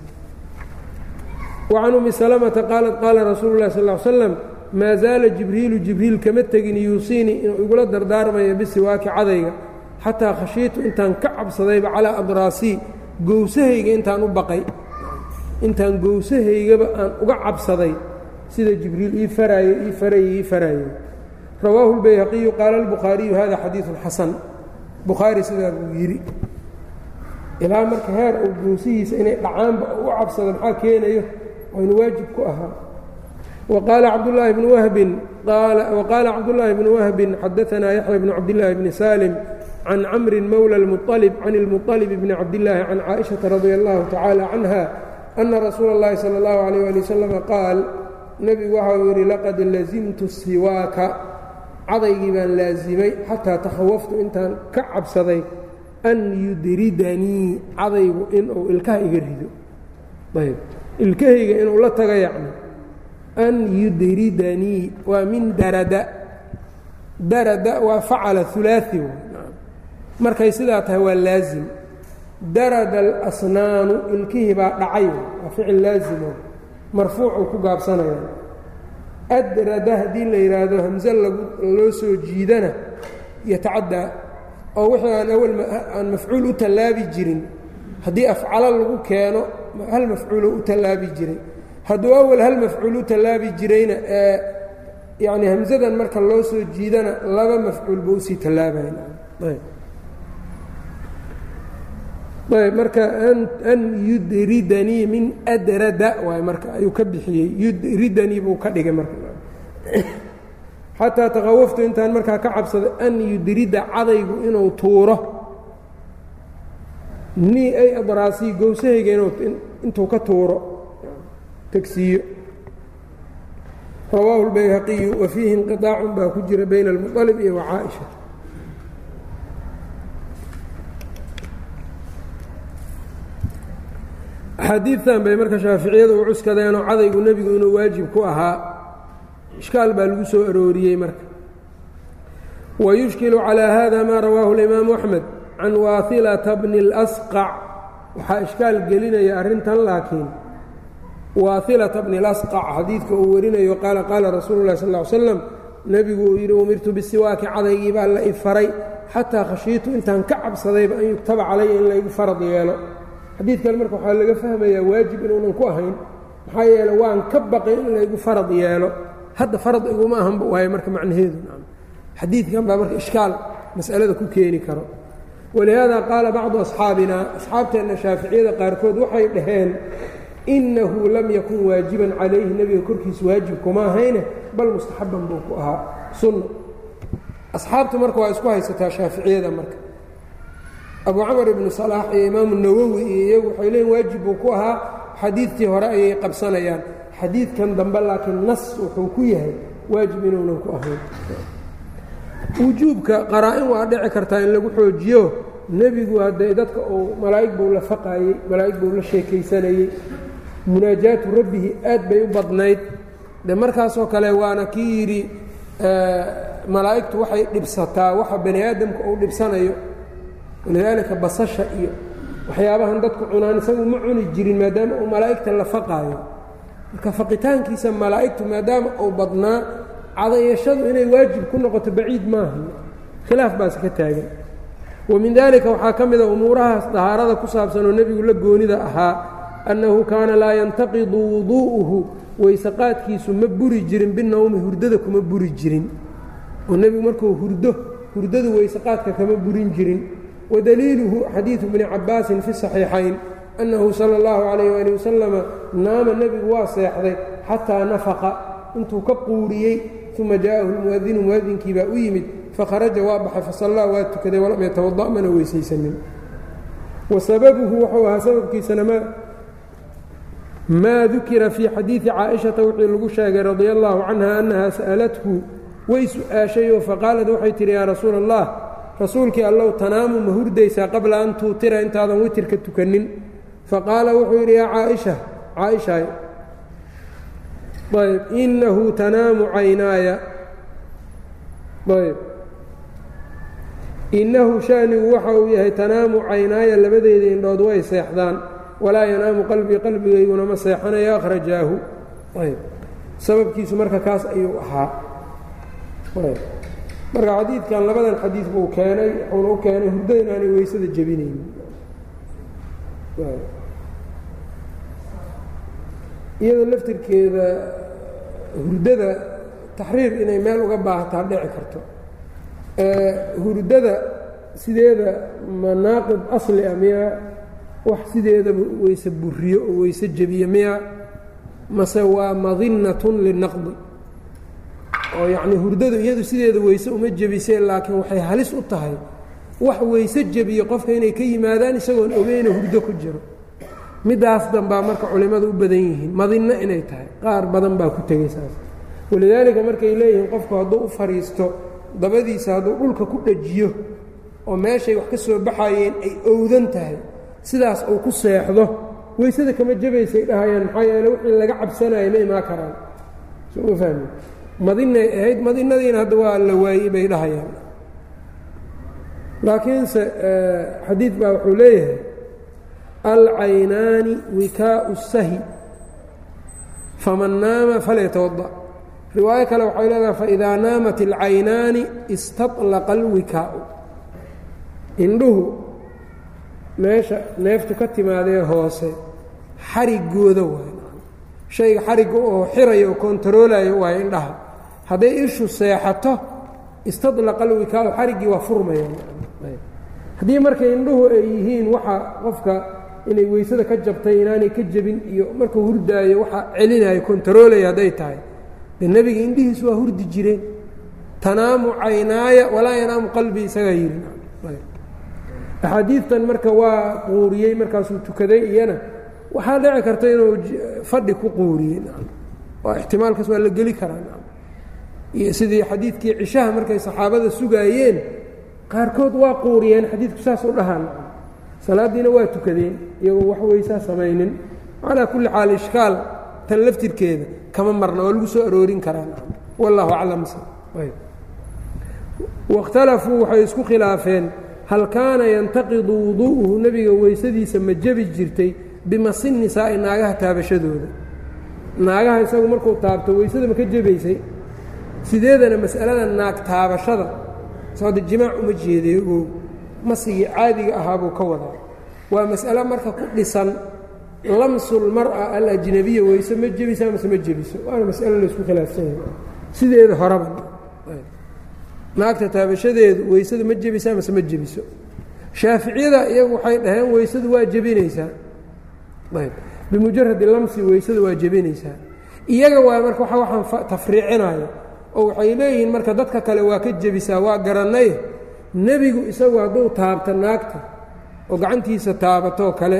Wacan ummi salamata qaalat qaala rasuulu lahi sal slam maa zaala jibriilu jibriil kama tegin yuusiinii inuu igula dardaarmayo bisiwaaki cadayga xataa khashiitu intaan ka cabsadayba calaa adraasii gowsahayga intaan u baqay intaan gowsahaygaba aan uga cabsaday sida jibriil ii faraayo ii faraye ii faraayo rawaahu اlbayhaqiyu qaala اlbukhaariyu hada xadiiثun xasan bukhaari sidaa buu yidhi ilaa marka heer uu gowsihiisa inay dhacaanba u cabsado maxaa keenayo waynu waajib ku ahaa waqaala cabdulaahi bnu wahbin waqaala cabdullaahi bnu wahbin xadaanaa yaxya bnu cabdillaahi bni salim can camrin mowla اlmuطalib can اlmuطalib bni cabdillaahi can caaishaةa radi allahu tacaala canha ana rasuula اllahi salى اllahu alayh ali wasalam qaal nebigu waxa uu yidhi laqad lazimtu siwaaka cadaygii baan laasimay xataa takhawaftu intaan ka cabsaday an yudridanii cadaygu inuu ilkaha iga rido. Ayb. Ilkahayga inuu la taga yacni an yudridanii waa min darada. Darada waa facala ulaai markay sidaa tahay waa laazim. Darada alasnaanu ilkihii baa dhacay waa ficil laazimo marfuucuu ku gaabsanaya adrada haddii la yidhaahdo hamse loo soo jiidana yatacaddaa oo wixii aan awal aan mafcuul u tallaabi jirin haddii afcalo lagu keeno hal mafcuulo u tallaabi jiray hadduu awal hal mafcuul u tallaabi jirayna ee yacni hamsadan marka loo soo jiidana laba mafcuul ba u sii tallaabayn ayb marka an yudridanii min adrada waay marka ayuu ka bixiyey yudridanii buu ka dhigay marka xataa taqawaftu intaan markaa ka cabsaday an yudrida cadaygu inuu tuuro nii ay adraasii gowsahayga intuu ka tuuro tagsiiyo rawaahu اlbayhaqiyu wa fiihi inqiطaacun baa ku jira bayna اlmuطalib iyo wacaaئisha axaadiidtan bay marka shaaficiyadu u cuskadeenoo cadaygu nebigu inuu waajib ku ahaa ishkaal baa lagu soo arooriyey marka wayushkilu calىa hada maa rawaahu اlimaamu axmed can waailata bni اlasqac waxaa ishkaal gelinaya arrintan laakiin waailata bni اlasqac xadiidka uu warinayo qaala qaala rasuulu اlahi sal ly slam nebigu uu yidhi umirtu bisiwaaki cadaygii baa la ifaray xataa khashiitu intaan ka cabsadayba an yugtaba calaya in laygu farad yeelo xadiidkan marka waxaa laga fahmayaa waajib inuunan ku ahayn maxaa yeele waan ka baqay in laygu farad yeelo. Hadda farad iguma ahanba waayo marka macnaheedu xadiidkan baa marka ishkaal mas'alada ku keeni karo. Walihaada qaala bacdu asxaabina asxaabteenna shaaficiyada qaarkood waxay dhaheen innahu lam yakun waajiban calayhi nebiga korkiisa waajib kuma ahayne bal mustaxaban buu ku ahaa. Sunna. Asxaabtu marka waa isku haysataa shaaficiyada marka abu camar ibnu salaax iyo imaamu nawowi iyo iyagu waxay leeyiin waajib buu ku ahaa xadiidtii hore ayay qabsanayaan. Xadiidkan dambe laakiin nas wuxuu ku yahay waajib inuunan ku ahayn. Wujuubka qaraa-in waa dhici kartaa in lagu xoojiyo. Nebigu haddee dadka uu malaa'ig buu la faqayey malaa'ig buu la sheekaysanayey munaajaatu rabbihi aad bay u badnayd. De markaasoo kale waana kii yidhi malaa'igtu waxay dhibsataa waxa bani aadamka uu dhibsanayo walidaalika basasha iyo waxyaabahan dadku cunaan isagu ma cuni jirin maadaama uu malaa'igta la faqaayo marka faqitaankiisa malaa'igtu maadaama uu badnaa cadayashadu inay waajib ku noqoto baciid maaha khilaaf baase ka taagan wa min daalika waxaa ka mida umuurahaas dahaarada ku saabsan oo nebigu la goonida ahaa annahu kaana laa yantaqidu wuduu'uhu weyseqaadkiisu ma buri jirin binowmi hurdada kuma buri jirin oo nebigu markuu hurdo hurdadu weyseqaadka kama burin jirin wadaliiluhu xadiidu bni cabbaasin fi saxiixayn annahu sala اllahu calayh ali wasalama naama nebigu waa seexday xataa nafaqa intuu ka quuriyey uma jaa'ahu lmuadinu muadinkii baa u yimid fakharaja waa baxay fasallaa waa tukaday walam yatawada' mana weysaysanin wa sababuhu wuxuu ahaa sababkiisana maa dukira fii xadiidi caaishata wixii lagu sheegay radia allahu canha annaha sa'alathu way su'aashayoo faqaalad waxay tihi yaa rasuula allah rasuulkii allow tanaamu ma hurdaysaa qabla an tuutira intaadan witirka tukanin. Faqaala wuxuu yidhi yaa caaisha caaishaay ayb inahu tanaamu caynaaya. Ayb innahu shanigu waxa uu yahay tanaamu caynaaya labadeyda indhood way seexdaan. Walaa yanaamu qalbii qalbigayguna ma seexanayo akhrajaahu. Ayb sababkiisu marka kaas ayuu ahaa marka xadiidkan labadan xadiid buu keenay wuxuuna u keenay hurdada inaanay weysada jebinaynin. Iyadoo laftirkeeda hurdada taxriir inay meel uga baahataa dhici karto. Hurdada sideeda manaaqib asli a miyaa wax sideedaba weyse buriyo oo weyse jebiyo miyaa mase waa madinatun linaqdi oo yacnii hurdadu iyadu sideeda weyse uma jebiseen laakiin waxay halis u tahay wax weyse jebiyo qofka inay ka yimaadaan isagoon ogeyna hurdo ku jiro. Middaas danbaa marka culimmadu u badan yihiin madinno inay tahay qaar badan baa ku tegay saas. Walidaalika markay leeyihiin qofku hadduu u fadhiisto dabadiisa hadduu dhulka ku dhajiyo oo meeshay wax ka soo baxayeen ay owdan tahay sidaas uu ku seexdo weysada kama jabaysay dhahayaan maxaa yeele wixii laga cabsanaya ma imaa karaan madinay ahayd madinadiina hadda waa la waayey bay dhahayaan. Laakiinse xadiid baa wuxuu leeyahay alcaynaani wikaau sahi faman naama falyatawada. Riwaayo kale waxay leedahay faidaa naamat alcaynaani istaطlaqa alwikaau. Indhuhu meesha neeftu ka timaadee hoose xarigooda waay. Shayga xarigga oo xiraya oo kontaroolaya waayo indhaha hadday ishu seexato istadlaqa alwikaau xariggii waa furmaya. Haddii marka indhuhu ay yihiin waxa qofka inay weysada ka jabtay inaanay ka jebin iyo markuu hurdaayo waxa celinayo kontaroolaya hadday tahay. De nebiga indhihiisu waa hurdi jireen. Tanaamu caynaaya walaa yanaamu qalbii isagaa yidhi. Axaadiidtan marka waa quuriyey markaasuu tukaday iyana waxaa dhici karta inuu fadhi ku quuriyey. Ixtimaalkaas waa la geli karaa iyo sidii xadiidkii cishaha markay saxaabada sugaayeen qaarkood waa quuriyeen xadiidku saas u dhahaan. Salaaddiina waa tukadeen iyagoo wax weysaa samaynin. Calaa kulli xaal ishkaal tan laftirkeeda kama marna waa lagu soo aroorin karaa wallahu aclam waاkhtalafuu waxay isku khilaafeen hal kaana yantaqidu wuduu'uhu nebiga weysadiisa ma jebi jirtay bimasi nisaa'i naagaha taabashadooda. Naagaha isagu markuu taabto weysada ma ka jebaysay sideedana mas'alada naag taabashada soode jimaac uma jeeday masigii caadiga ahaabuu ka wadaa. Waa mas'alo marka ku dhisan lamsulmar'a alajnabiya weyse ma jebisaa mase ma jebiso. Waana mas'alo laysku khilaafsan sideeda horeba naagta taabashadeedu weysada ma jebisaa mase ma jebiso. Shaaficiyada iyagu waxay dhaheen weysadu waa jebinaysaa. Ayb. Bimujaradi lamsi weysada waa jebinaysaa. Iyaga waa marka waa waxaan tafriicinayo oo waxay leeyihiin marka dadka kale waa ka jebisaa waa garannay nebigu isagu hadduu taabto naagta oo gacantiisa taabatoo kale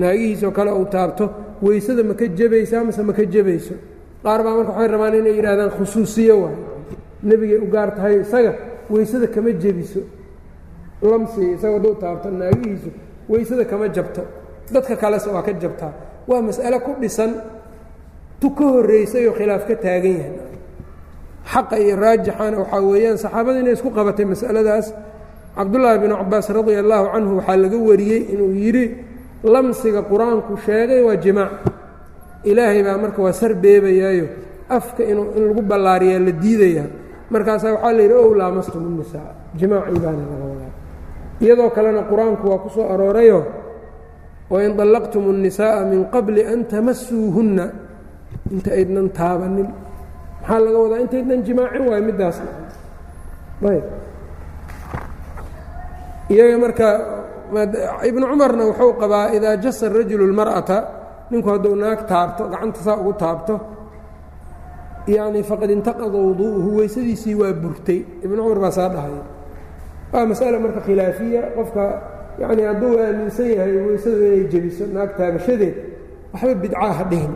naagihiisoo kale uu taabto weysada ma ka jebaysaa mase ma ka jebayso? Qaar baa marka waxay rabaan inay yidhahdaan khusuusiyo waay nebigay u gaar tahay isaga weysada kama jebiso. Lamsi isaga hadduu taabto naagihiisu weysada kama jabto. Dadka kalese waa ka jabtaa. Waa mas'ale ku dhisan. Tu ka horraysayoo khilaaf ka taagan yahay xaqa iyo raajixana waxaa weeyaan saxaabada inay isku qabatay masaladaas. Cabdullaahi bin cabaas radi allaahu canhu waxaa laga wariyey inuu yidhi lamsiga qur'aanku sheegay waa jimaac. Ilaahay baa marka waa sar beebayaayo afka inuu in lagu ballaariyaa la diidaya markaasaa waxaa la yidhi ow laamastum innisaa jimaacii baana laga wadaa iyadoo kalena qur'aanku waa ku soo aroorayo wain dallaqtum اnnisaa'a min qabli an tamasuuhunna inta aydnan taabanin maxaa laga wadaa? Intaydnan jimaacin waayo middaas. Ayb. Iyaga marka ibnu cumarna wuxuu qabaa idaa jasa rajulu اlmar'ata ninku hadduu naag taabto gacanta saa ugu taabto yani faqad intaqada wuduu'uhu weysadiisii waa burtay. Ibnu cumar baa saa dhahaya. Waa mas'ala marka khilaafiya qofka yacni hadduu aaminsan yahay weysadu inay jebiso naag taabashadeed waxba bidcaa ha dhihin.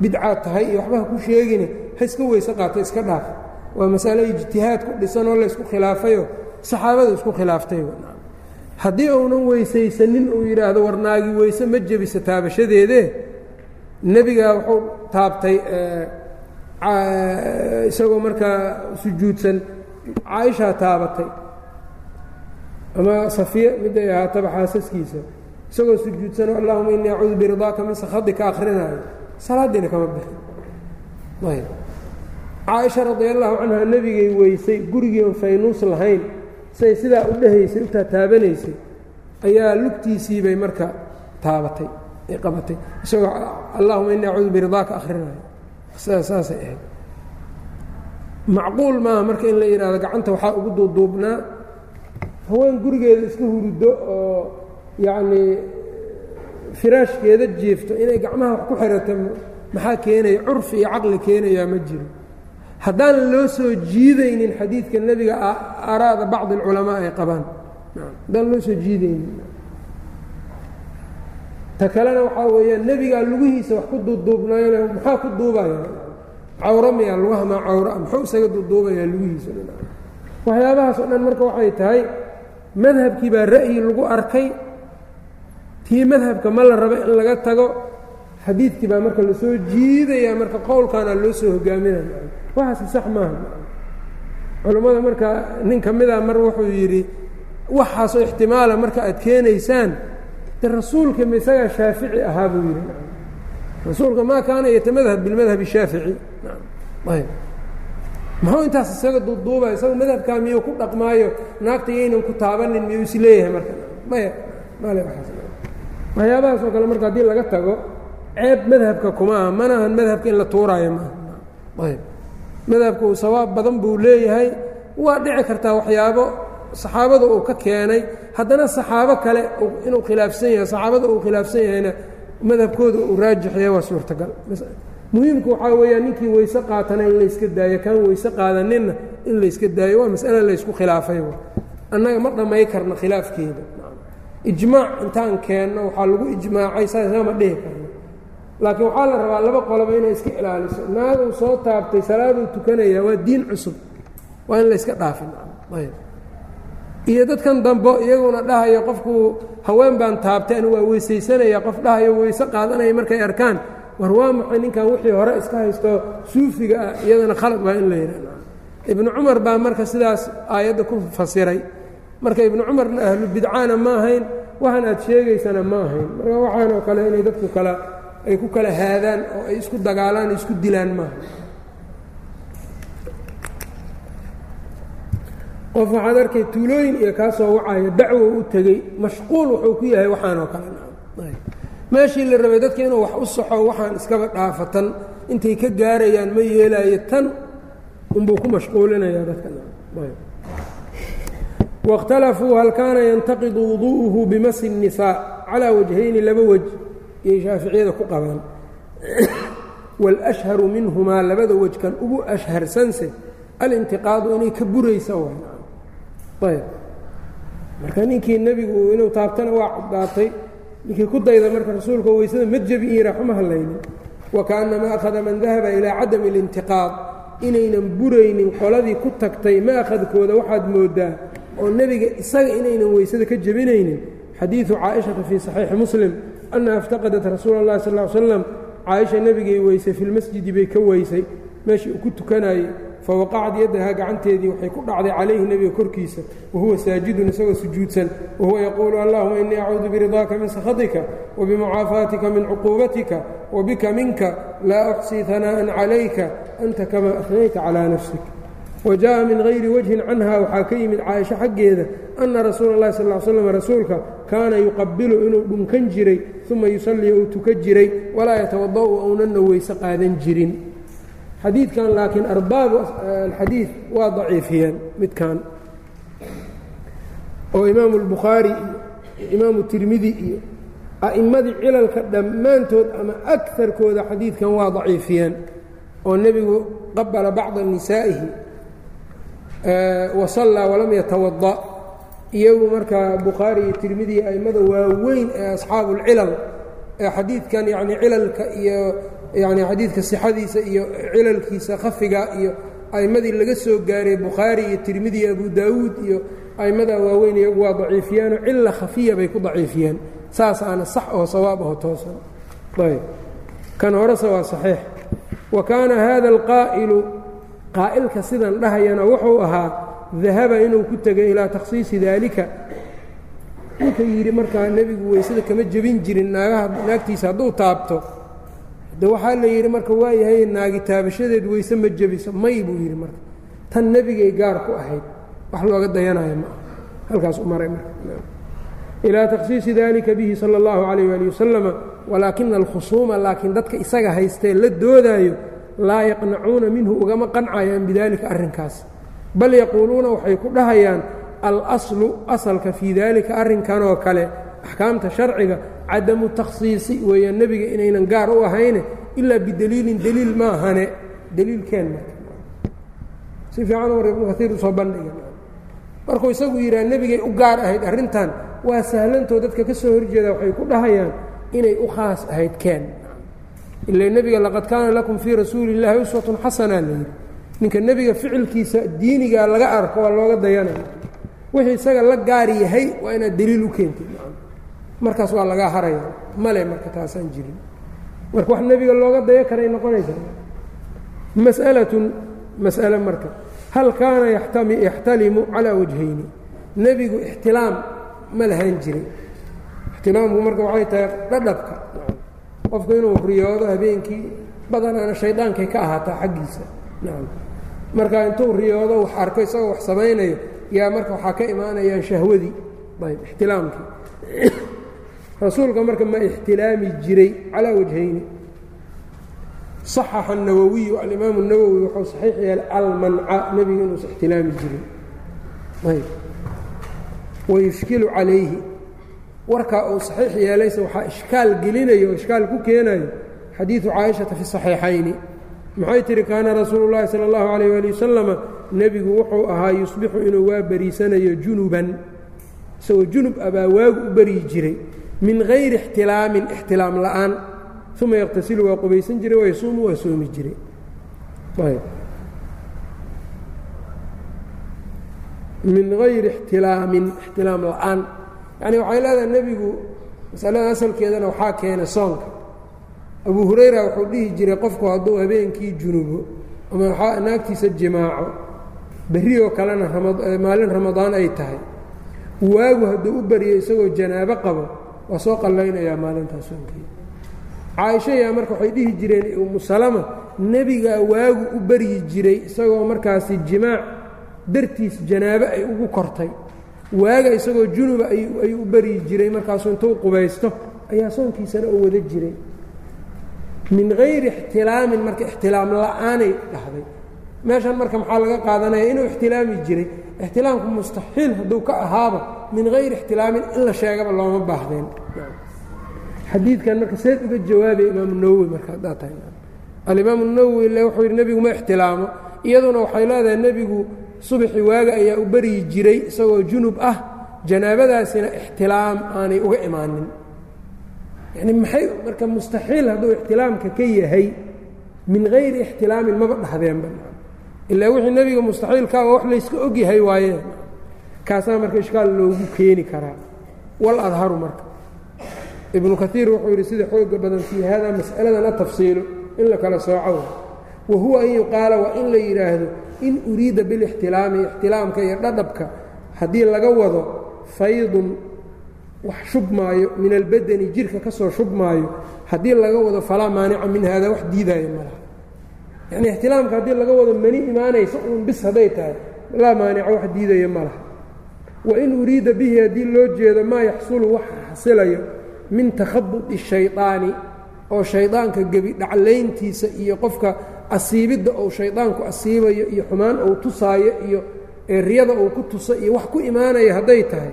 Bidcaa tahay iyo waxba ha ku sheegine ha iska weyse qaato iska dhaaf. Waa mas'alo ijtihaad ku dhisanoo laysku khilaafayo. Saxaabada isku khilaaftay. Haddii uunan weysaysanin uu yidhaahdo war naagi weyse ma jebisa taabashadeedee nebiga wuxuu taabtay isagoo markaa sujuudsan caaishaa taabatay. Ama safiya miday ahaataba xaasaskiisa. Isagoo sujuudsanoo allahuma inii acuudu biridaaka min sakhatika akrinaayo salaadiina kama bixin. Ayb caaisha radi allahu canha nebigay weysay gurigiion faynuus lahayn say sidaa u dhehaysay u taataabanaysay ayaa lugtiisii bay marka taabatay ay qabatay. Isagoo allahuma inii acuudu biridaaka akrinaayo sidaa saasay ahayd. Macquul maaha marka in la yidhaahdo gacanta waxaa ugu duuduubnaa haween gurigeeda iska huruddo oo yacnii firaashkeeda jiefto inay gacmaha wax ku xirato maxaa keenaya curfi iyo caqli keenayaa ma jiro haddaan loo soo jiidaynin xadiidka nebiga araada bacdi alculamaa ay qabaan. Haddaan loo soo jiidaynin. Ta kalena waxaa weeyaan nebigaa lugihiisa wax ku duuduubnayna maxaa ku duubaya cawro miyaa lugaha maa cawroa muxuu isaga duuduubayaa lugihiisa? Waxyaabahaas oo dhan marka waxay tahay madhabkii baa ra'yi lagu arkay. Tii madhabka ma la rabo in laga tago. Xadiidkii baa marka la soo jiidayaa marka qowlkaana loo soo hogaaminaya waxaasi sax maaha. Culammada marka nin ka mida mar wuxuu yidhi waxaasoo ixtimaala marka aad keenaysaan de rasuulka ma shaafici ahaa buu yidhi. Rasuulka maa kaana yatamadhab bilmadhab shaafici. Ayb muxuu intaas isaga duuduubaya isaga madhabkaa miyuu ku dhaqmaayo naagta yaynan ku taabanin miyuu is marka? Maya male waxyaabahaas oo kale marka haddii laga tago ceeb madhabka kuma aha manahan madhabka in la tuuraayo maaha. Ayb madhabka uu sawaab badan buu leeyahay. Waa dhici kartaa waxyaabo saxaabada uu ka keenay. Haddana saxaabo kale inuu khilaafsan yahay saxaabada uu khilaafsan yahayna madhabkooda uu raajixya waa suurtagal. Muhiimku waxaa weeyaan ninkii weyse qaatana in layska daayo kaan weyse qaadaninna in layska daayo waa mas'ale laysku khilaafay annaga ma dhammay karno khilaafkeeda. Ijmaac intaan keenno waxaa lagu ijmaacay saasama dhihi karno laakiin waxaa la rabaa laba qoloba inay iska ilaaliso. Naaguu soo taabtay salaaduu tukanaya waa diin cusub. Waa in layska dhaafin. Iyo dadkan dambo iyaguna dhahayo qofku haween baan taabtay anu waa weysaysanaya qof dhahayo weyse qaadanaya markay arkaan war waa maxay ninkan wixii hore iska haysto suufiga ah iyadana khalad baa in la yidhahda ibnu cumar baa marka sidaas aayadda ku fasiray. Marka ibnu cumarna ahlu bidcaana ma ahayn waxaan aad sheegaysana ma ahayn. Marka waxaanoo kale inay dadku kala ay ku kala haadaan oo ay isku dagaalaan isku dilaan maaha qof waxaad arkay tuulooyin iyo kaa soo dacwo u tegey mashquul wuxuu ku yahay waxaan oo kale. Meeshii la rabay dadka inuu wax u saxo waxaan iskaba dhaafatan. Intay ka gaarayaan ma yeelaayo tan unbuu ku mashquulinayaa dadkawakhtalafuu hal kaana yantaqidu wuduu'uhu bimasi nisaa calaa wajhayni laba wej iyay shaaficiyada ku qabaan wاlأshharu minhumaa labada wejkan ugu ashharsanse alintiqaadu inay ka buraysa ayb marka ninkii nebigu inuu taabtana waa caddaatay ninkii ku dayda marka rasuulka weysada ma jebi ira xuma hadlaynin wakaأnama akhada man dahaba ilaa cadami اlintiqaad inaynan buraynin qoladii ku tagtay maakhadkooda waxaad moodaa oo nebiga isaga inaynan weysada ka jebinaynin xadiidu caaishata fii saxiixi muslim annaha اftaqadat rasuula اllahi sal ll slam caaisha nebigay weysay fi lmasjidi bay ka weysay meeshii uu ku tukanayey fawaqacad yaddahaa gacanteedii waxay ku dhacday calayhi nebiga korkiisa wahuwa saajidun isagoo sujuudsan wahuwa yaquulu allahuma innii acuudu biridaaka min sakhatika wabimucaafaatika min cuquubatika wabika minka laa uxsii hanaa'an calayka anta kamaa afnayta calaa nafsik wajaءa min hayri wajhin canha waxaa ka yimid caaisho xaggeeda anna rasuula اllahi sal ll slam rasuulka kaana yuqabilu inuu dhunkan jiray uma yusallii uu tuka jiray walaa yatawada'u ounanna weyse qaadan jirin. Xadiidkan laakiin arbaabu alxadiid waa daciifiyeen midkan oo imaamu اlbukhaari iyo imaamu tirmidi iyo a'immadii cilalka dhammaantood ama akarkooda xadiidkan waa daciifiyeen. Oo nebigu qabala bacda nisaa'ihi wasallaa walam yatawada iyagu markaa bukhaari iyo tirmidi a'immada waaweyn ee asxaabu اlcilal ee xadiidkan yani cilalka iyo yani xadiidka sixadiisa iyo cilalkiisa khafiga iyo a'immadii laga soo gaaray bukhaari iyo tirmidi iyo abu daawuud iyo a'immada waaweyn iyagu waa daciifiyeenoo cila khafiya bay ku daciifiyeen saas aana sax oo sawaab aho toosan. Ayb kan horese waa saxiix. Wa kaana hada alqaa'ilu qaa'ilka sidan dhahayana wuxuu ahaa dahaba inuu ku tegay ilaa takhsiisi daalika. Ninka yidhi markaa nebigu weysada kama jebin jirin naagaha naagtiisa hadduu taabto. De waxaa la yidhi marka waayahay naagi taabashadeed weyse ma jebiso. May buu yidhi marka. Tan nebigay gaar ku ahayd. Wax looga dayanayo ma halkaas u maray marka. Ilaa takhsiisi dalika bihi sala اllahu calayh ali wasalama walaakina alkhusuuma laakiin dadka isaga haystee la doodaayo laa yaqnacuuna minhu ugama qancayaan bidalika arrinkaas bal yaquuluuna waxay ku dhahayaan alaslu asalka fii daalika arrinkan oo kale axkaamta sharciga cadamu takhsiisi weeyaan nebiga inaynan gaar u ahayne ilaa bideliilin deliil ma ahane. Deliilkeen marka si fiican war ibnu kaiir u soo bandhiga markuu isagu yidhaha nebigay u gaar ahayd arrintan waa sahlantoo dadka ka soo horjeeda waxay ku dhahayaan inay u khaas ahayd keen. Ila nebiga laqad kaana lakum fii rasuuli illaahi uswatun xasanaa la yidhi ninka nebiga ficilkiisa diinigaa laga arko waa looga dayanaya wixii isaga la gaar yahay waa inaad deliil u keentid. Markaas waa lagaa haraya male marka taasaan jirin. Marka wax nebiga looga daya karay noqonaysaa mas'alatun mas'ale marka. Hal kaana yaxtalimu calaa wajhayni. Nebigu ixtilaam ma lahaan jiray ixtilaamku marka waxay tahay dhadhabka. Qofku inuu riyoodo habeenkii badanaana shaydaankay ka ahaataa xaggiisa. Nacam marka intuu riyoodo wax arko isagoo wax samaynayo yaa marka waxaa ka imaanayaan shahwadii ayb ixtilaamkii rasuulka marka ma ixtilaami jiray calaa wajhayni صaxaxa الnawowiyu alimaamu الnawowi wuxuu saxiix yeelay almanca nebiga inuusa ixtilaami jirin ayb wayushkilu calayhi warkaa uu saxiix yeelayse waxaa ishkaal gelinayo o ishkaal ku keenayo xadiidu caaishata fi صaxiixayni maxay tihi kaana rasuulu llaahi sala allahu calayh waali wasalama nebigu wuxuu ahaa yusbixu inuu waa beriisanayo junuban. Isagoo junub abaa waagu u beryi jiray min hayri ixtilaamin ixtilaam la'aan uma yaqtasilu waa qubaysan jiray wayasuumu waa soomi jiray. Min hayri ixtilaamin ixtilaam la'aan. Yacni waxay leedahay nebigu masalada asalkeedana waxaa keenay soonka abu hurayra wuxuu dhihi jiray qofku hadduu habeenkii junubo ama naagtiisa jimaaco berri oo kalena maalin ramadaan ay tahay. Waagu hadduu u baryo isagoo janaabo qabo waa soo qallaynayaa maalintaas soonkii caaisha marka waxay dhihi jireen umu salama nebigaa waagu u baryi jiray isagoo markaasi jimaac dartiis janaabo ay ugu kortay. Waaga isagoo junuba ayuu u baryi jiray markaasuu intuu qubaysto ayaa soonkiisana u wada jiray min hayri ixtilaamin marka ixtilaam la'aanay dhahday. Meeshan marka maxaa laga qaadanaya inuu ixtilaami jiray? Ixtilaamku mustaxiil hadduu ka ahaaba min hayri ixtilaamin in la sheegaba looma baahdeen. Xadiidkan marka seed uga jawaabay imaamu nawowi marka haddaa tahay. Alimaamu nawowi le wuxuu yidhi nebigu ma ixtilaamo iyaduna waxay leedahay nebigu subaxi waaga ayaa u baryi jiray isagoo junub ah janaabadaasina ixtilaam aanay uga imaanin yani maxay marka mustaxiil hadduu ixtilaamka ka yahay min hayri ixtilaamin maba dhahdeenba ilaa wixii nebiga mustaxiilkaa waa wax layska ogyahay waayeen kaasaa marka ishkaal loogu keeni karaa. Wal adharu marka. Ibnu kaiir wuxuu yidhi sida xooga badan fii hada mas'aladan a in la kala sooco wa huwa an yuqaala waa in la yidhaahdo in uriida bilixtilaami ixtilaamka iyo dhadhabka haddii laga wado faydun wax shubmaayo min albadani jirka ka soo shubmaayo haddii laga wado falaa maanica min hada wax diidaayo ma laha. Yacnii ixtilaamka haddii laga wado mani imaanaysa uun bis hadday tahay laa maanica wax diidaya ma laha. Wa in uriida bihi haddii loo jeedo maa yaxsulu waxa xasilayo min takhabudi shaydaani oo shaydaanka gebi dhaclayntiisa iyo qofka asiibidda ou shaydaanku asiibayo iyo xumaan ou tusaayo iyo eeriyada uu ku tuso iyo wax ku imaanaya hadday tahay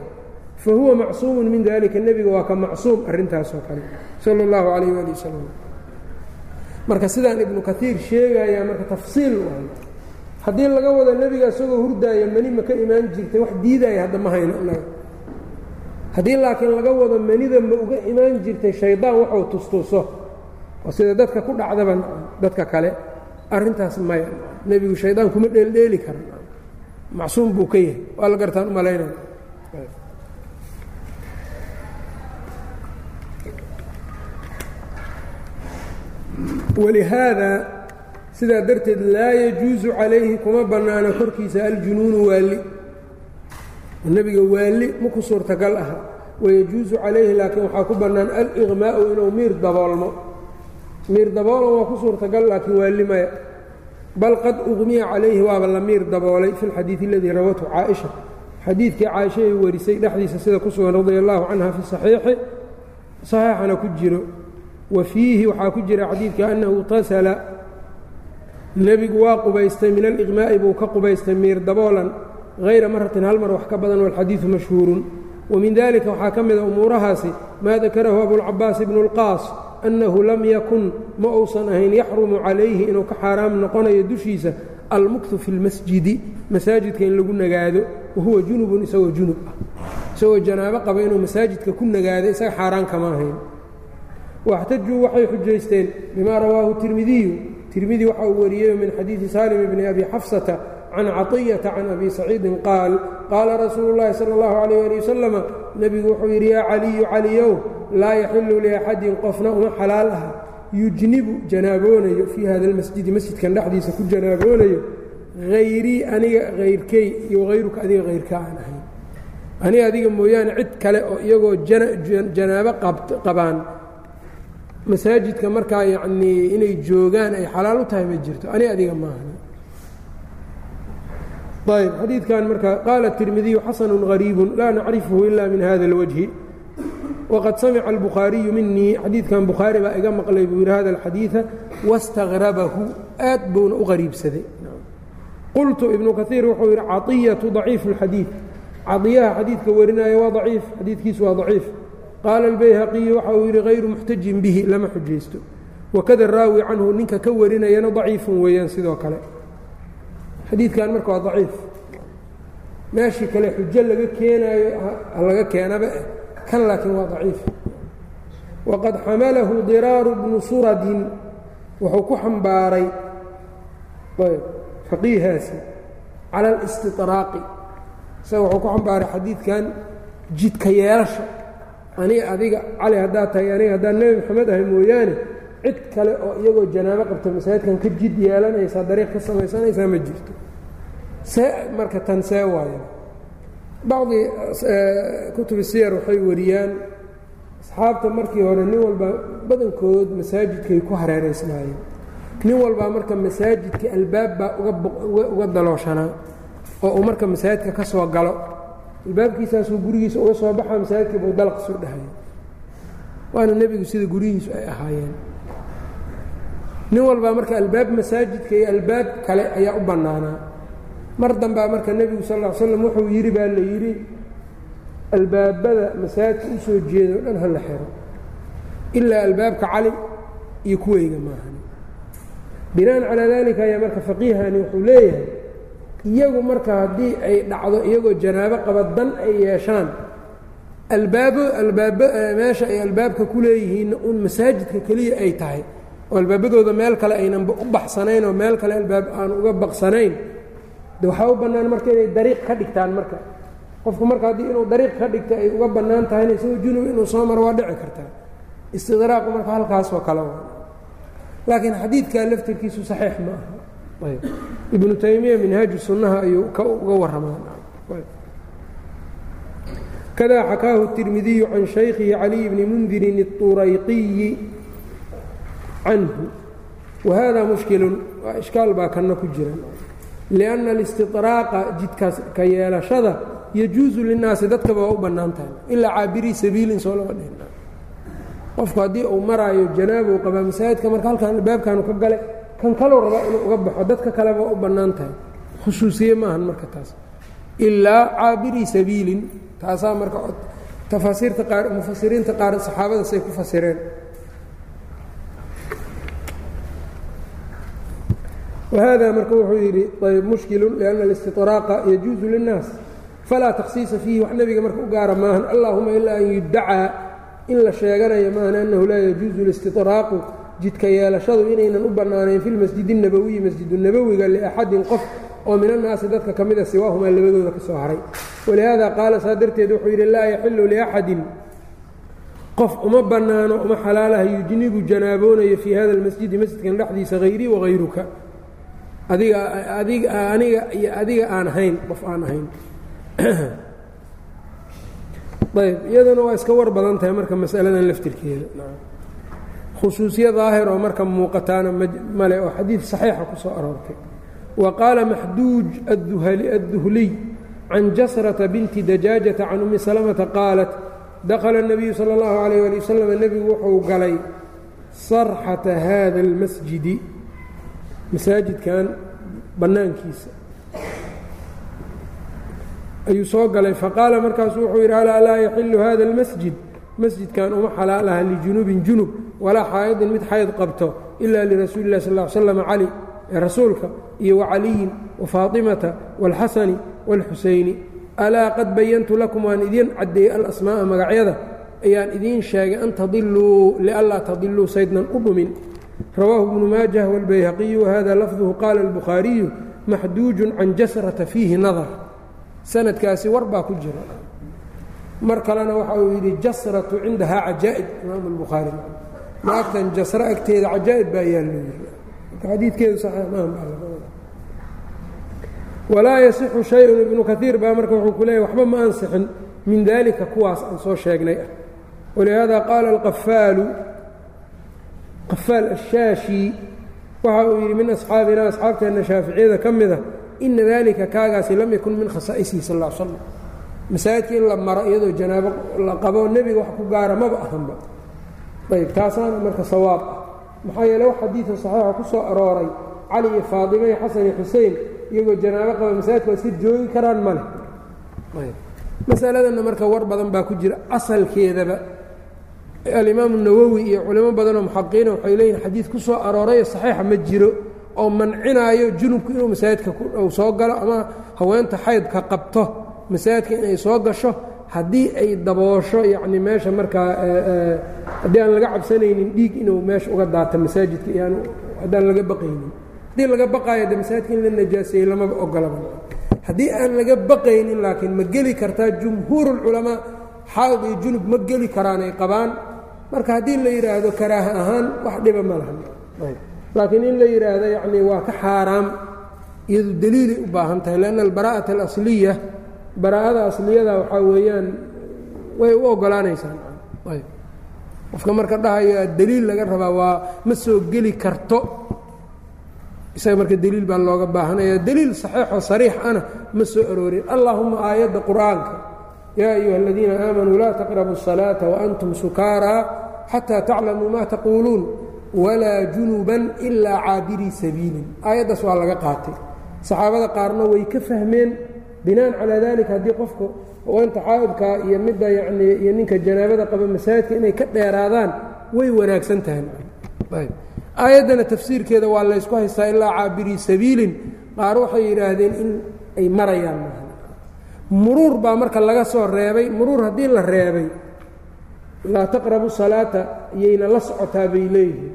fa huwa macsuumun min dalika nebiga waa ka macsuum arrintaasoo kale sala اllahu calayh waali wasalam marka sidaan ibnu kaiir sheegayaa marka tafsiil waayo haddii laga wado nebiga isagoo hurdaaya mani ma ka imaan jirtay wax diidaya hadda ma hayno inaga haddii laakiin laga wado manida ma uga imaan jirtay shaydaan waxuu tustuso. Oo sida dadka ku dhacdaba dadka kale arrintaas maya nebigu shaydaan kuma dheeldheeli kara macsuum buu ka yahay. Waa la gartaan u walihaada sidaa darteed laa yajuusu calayhi kuma bannaana korkiisa aljunuunu waali nebiga waali ma ku suurtagal aha wayajuusu calayhi laakiin waxaa ku bannaan aliqmaa'u inuu miir daboolmo miir daboolon waa ku suurtagal laakiin waali maya bal qad uqmiya calayhi waaba la miir daboolay fi lxadiidi aladii rawathu caaisha xadiidkii caaisha ay warisay dhexdiisa sida ku sugan radia allahu canha fi saxiixi saxiixana ku jiro wa fiihi waxaa ku jira xadiidka annahu tasala. Nebigu waa qubaystay min aliqmaa'i buu ka qubaystay miir daboolan hayra maratin hal mar wax ka badan walxadiidu mashhuurun. Wa min dalika waxaa ka mida umuurahaasi maa dakarahu abulcabaas ibnu اlqaas annahu lam yakun ma uusan ahayn yaxrumu calayhi inuu ka xaaraam noqonayo dushiisa almuktu fi lmasjidi masaajidka in lagu nagaado wahuwa junubun isagoo junub ah. Isagoo janaabo qaba inuu masaajidka ku nagaado isaga xaaraan kama ahayn waxtajuu waxay xujaysteen bimaa rawaahu tirmidiyu tirmidi waxa uu wariyey min xadiidi saalim bni abi xafsata can caطiyata can abi saciidin qaal qaala rasuulu اllahi salى اllahu alayh ali wasalama nebigu wuxuu yidhi yaa caliyu caliyow laa yaxilu liaxadin qofna uma xalaal aha yujnibu janaaboonayo fii hada اlmasjidi masjidkan dhexdiisa ku janaaboonayo hayrii aniga hayrkey iyo hayruka adiga hayrka aan ahayn aniga adiga mooyaane cid kale oo iyagoo janaabo qabaan masaajidka markaa yacnii inay joogaan ay xalaal u tahay ma jirto aniga adiga maaha ayb xadiidkan marka qaala التirmidiyu xasanu غariibu laa nacrifhu ila min hada اlwجhi waqad samica الbukhaariyu minii xadiidkan bukhaari baa iga maqlay buu yidhi hada اlxadiiثa waاstagrabahu aad buuna u qariibsaday qultu ibnu kaiir wuxuu yidhi caطiyaةu ضaciif اlxadiiث caطiyaha xadiidka warinaya waa ضaciif xadiidkiisu waa ضaciif qaala اbayhaqiyi waxa uu yihi hayru muxtajin bihi lama xujaysto wakada raawi canhu ninka ka warinayana daciifun weeyaan sidoo kale xadiidkan marka waa daciif meeshii kale xujo laga keenaayo laga keenaba kan laakiin waa daciif waqad xamalahu diraaru bnu suradin wuxuu ku xambaaray faqiihaasi cala alistiطraaqi isaga wuxuu ku xambaaray xadiidkan jidka yeelasha aniga adiga cali haddaad tahay aniga haddaan nebi maxamed ahay mooyaane cid kale oo iyagoo janaabo qabta masaajidkan ka jid yeelanaysaa dariiq ka samaysanaysaa ma jirto. See marka tan see waayo. Bacdi kutubi siyar waxay wariyaan asxaabta markii hore nin walba badankood masaajidkay ku hareeraysnaayeen. Nin walbaa marka masaajidka albaab baa uga dalooshanaa oo uu marka masaajidka ka soo galo albaabkiisaasuu gurigiisa uga soo baxaa masaajidkii buu dalaq soo dhahaya waana nebigu sida guryihiisu ay ahaayeen. Nin walbaa marka albaab masaajidka iyo albaab kale ayaa u bannaanaa mar dambaa marka nebigu sal ll slam wuxuu yidhi baa la yidhi albaabada masaajidka u soo jeeda o dhan ha la xiro. Ilaa albaabka cali iyo kuweyga maahan binaan calaa daalika ayaa marka faqiihani wuxuu leeyahay iyagu marka haddii ay dhacdo iyagoo janaabo qaba dan ay yeeshaan albaabo albaab meesha ay albaabka ku leeyihiinna uun masaajidka keliya ay tahay oo albaabadooda meel kale aynanba u baxsanayn oo meel kale albaab aan uga baqsanayn de waxaa u bannaan marka inay dariiq ka dhigtaan marka. Qofku marka haddii inuu dariiq ka dhigta ay uga bannaan tahayna isagoo junub inuu soo maro waa dhici kartaa istidraaqu marka halkaasoo kale laakiin xadiidkaa laftirkiisu saxiix ma aha ibnu taymiya minhaaju sunnaha ayuu ka uga warramaa kada xakaahu التirmidiyu can shaykhihi caliي bni mundirin الطurayqiyi canhu wahada mushkilu waa ishkaal baa kana ku jira liأnna اlistiطraaqa jidkaas ka yeelashada yajuusu linaasi dadkaba waa u bannaan tahay ilaa caabirii sabiilin soo lama dhihin qofku haddii uu maraayo janaabow qabaa masaajidka marka halkan albaabkanu ka gale kan kalow rabaa inuu uga baxo. Dadka kaleba u bannaan tahay. Khusuusiye maahan marka taas. Ilaa caabiri sabiilin. Taasaa marka tafaasiirta qaar mufasiriinta qaar saxaabada say ku fasireen. Whada marka wuxuu yidhi ayb mushkilu lianna alistiطraaqa yajuusu linnaas. Falaa takhsiisa fiihi wax nebiga marka u gaara maahan. Allahuma ilaa an yudacaa in la sheeganayo maahan jidka yeelashadu inaynan u bannaanayn fi lmasjid الnabowiyi masjidunabowiga liaxadin qof oo min annaasi dadka ka mida siwaahumaa labadooda ka soo haray. Walihaada qaala saa darteed wuxuu yidhi laa yaxilu liaxadin qof uma bannaano uma xalaalaha yujnibu janaaboonayo fii hada almasjidi masjidkan dhexdiisa hayrii wahayruka adiga adiga aniga iyo adiga aan ahayn qof aan ahayn. Ayb iyaduna waa iska war badan tahay marka masaladan laftirkeeda khusuusiya daahir oo marka muuqataana male oo xadiid saxiixa ku soo aroortay wa qaala maxduuj adduhliy can jasrata binti dajaajata can ummi salamata qaalat dakhala الnabiyu salى اllahu alayh ali wasalam nebigu wuxuu galay sarxata hada اlmasjidi masaajidkan bannaankiisa ayuu soo galay faqaala markaasu wuxuu yidhi alaa laa yaxilu hada اlmasjid masjidkan uma xalaalaha lijunubin junub walaa xaa'idin mid xayd qabto ila lirasuuli اlah sal ا ly slam cali ee rasuulka iyo wacaliyin wafaaطimata wاlxasani wاlxusayni alaa qad bayantu lakum waan idiin caddeeyey alasmaa'a magacyada ayaan idiin sheegay an tadiluu lianlaa tadiluu saydnan u dhumin rawaahu bnu maajah wاlbayhaqiyu wahada lafduhu qaala اlbukhaariyu maxduujun can jasrata fiihi nadar sanadkaasi war baa ku jira mar kalena waxa uu yidhi jasratu cindahaa cajaa'ib. Imaamu اlbukhaari naagtan jasro agteeda cajaa'ib baa maaha baa laga wada walaa yasixu shay-un ibnu kaiir baa marka wuxuu ku leeyahy waxba ma ansixin min dalika kuwaas aan soo sheegnay ah. Walihaada qaala alqafaalu qafaal ashaashi waxa uu yidhi min asxaabina asxaabteenna shaaficiyada ka mida ina dalika kaagaasi lam yakun min khasaa'isihi sal ll slam masaajidka in la maro iyadoo janaabo la qabo nebiga wax ku gaara maba ahanba. Ayb taasaana marka sawaab ah. Maxaa yeele wax xadiida saxiixa ku soo arooray cali iyo faadima iyo xasan iyo xusein iyagoo janaabo qaba masaajidka iska joogi karaan male. Masaladanna marka war badan baa ku jira asalkeedaba alimaamu nawowi iyo culimo badanoo muxaqiqiina waxay leeyihiin xadiid ku soo aroorayoo saxiixa ma jiro oo mancinaayo junubku inuu masaajidka soo galo ama haweenta xaydka qabto masaajidka inay soo gasho haddii ay daboosho yacni meesha markaa haddii aan laga cabsanaynin dhiig inuu meesha uga daato masaajidka iyaan haddaan laga baqaynin. Haddii laga baqaayo de masaajidka in la najaaseeyey lamaba ogolaba haddii aan laga baqaynin laakiin ma geli kartaa jumhuurulculamaa xaad iyo junub ma geli karaanay qabaan. Marka haddii la yidhaahdo karaaha ahaan wax dhiba ma lahan. Laakiin in la yidhaahdo yacni waa ka xaaraam. Iyadu daliilay u baahan tahay lanna albaraa'ata alasliya baraa-ada asliyada waxaa weeyaan way u ogolaanaysaan ayb. Qofka marka dhahayo daliil laga rabaa waa ma soo geli karto. Isaga marka daliil baa looga baahanaya daliil saxiixoo sariix ana ma soo aroorin. Allaahuma aayadda qur'aanka. Yaa ayuha aladiina aamanuu laa taqrabu الsalaata waantum sukaaraa xataa taclamuu ma taquuluun. Walaa junuban ilaa caabirii sabiilin. Aayaddaas waa laga qaatay. Saxaabada qaarna way ka fahmeen binaan calaa dalika haddii qofka haweenta xaa'idka iyo midda yanii iyo ninka janaabada qaba masaajidka inay ka dheeraadaan way wanaagsan tahay. Aayaddana tafsiirkeeda waa laysku haystaa ilaa caabirii sabiilin. Qaar waxay yidhaahdeen in ay marayaan. Maaha muruur baa marka laga soo reebay. Muruur haddii la reebay laa taqrabu salaata iyayna la socotaa bay leeyihiin.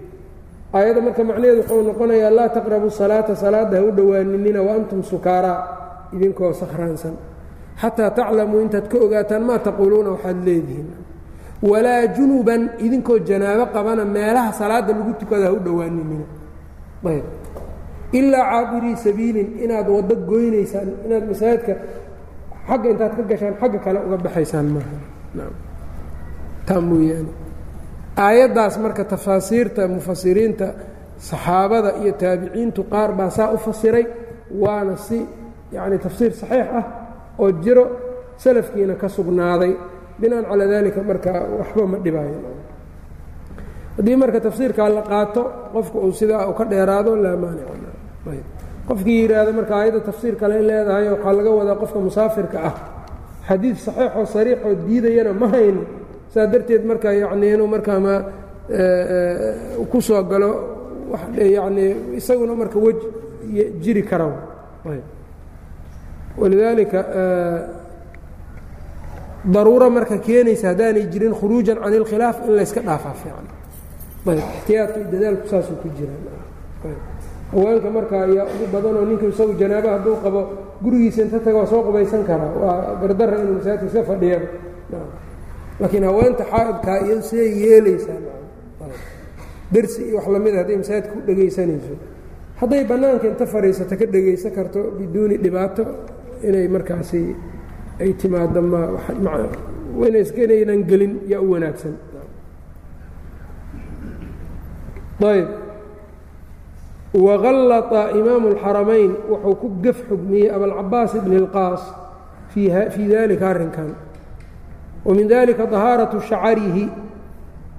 Aayadda marka macnaheedu wuxuu noqonayaa laa taqrabu salaata salaadda ha u dhowaaninina wa sukaaraa idinkoo sakhraansan. Xataa taclamuu intaad ka ogaataan maa taquuluuna waxaad leedihiin. Walaa junuban idinkoo janaabo qabana meelaha salaada lagu tukada ha u dhowaaninina ayb. Ilaa caabirii sabiilin inaad waddo goynaysaan inaad masaajidka xagga intaad ka gashaan xagga kale uga baxaysaan maaha. Taa aayaddaas marka tafaasiirta mufasiriinta saxaabada iyo taabiciintu qaar baa saa u fasiray waana si yacni tafsiir saxiix ah oo jiro salafkiina ka sugnaaday binaan calaa dalika marka waxba ma dhibaayo haddii marka tafsiirkaa la qaato qofka uu sidaa u ka dheeraado laa maanic qofkii yidhaahdo marka aayadda tafsiir kale leedahay waxaa laga wadaa qofka musaafirka ah xadiid saxiixoo sariixoo diidayana ma hayno saa darteed marka yacni inuu markaa ma ku soo galo yacni isaguna marka wej jiri kara walidaalika daruuro marka keenaysa haddaanay jirin khuruujan can ilkhilaaf in layska dhaafaa fiican ayb ixtiyaadka iyo dadaalku saasuu ku jiraan haweenka marka ayaa ugu badanoo ninka isagu janaaba hadduu qabo gurigiisa inta taga waa soo qubaysan karaa waa gardarra inuu masaajidka iska fadhiyaba laakiin haweenta xaa'idkaa iyado siday yeelaysaa dersi iyo wax lamida hadday masaajidka ku dhegaysanayso hadday bannaanka inta fadhiisato ka dhegaysan karto biduuni dhibaato inay markaasi ay timaado ma inaynan gelin yaa u wanaagsan ayb wغalطa imaamu الxaramayn wuxuu ku gef xugmiyey abalcabaas bn اlqaas fii dalika arrinkan wamin dalika طahaaraةu shacarihi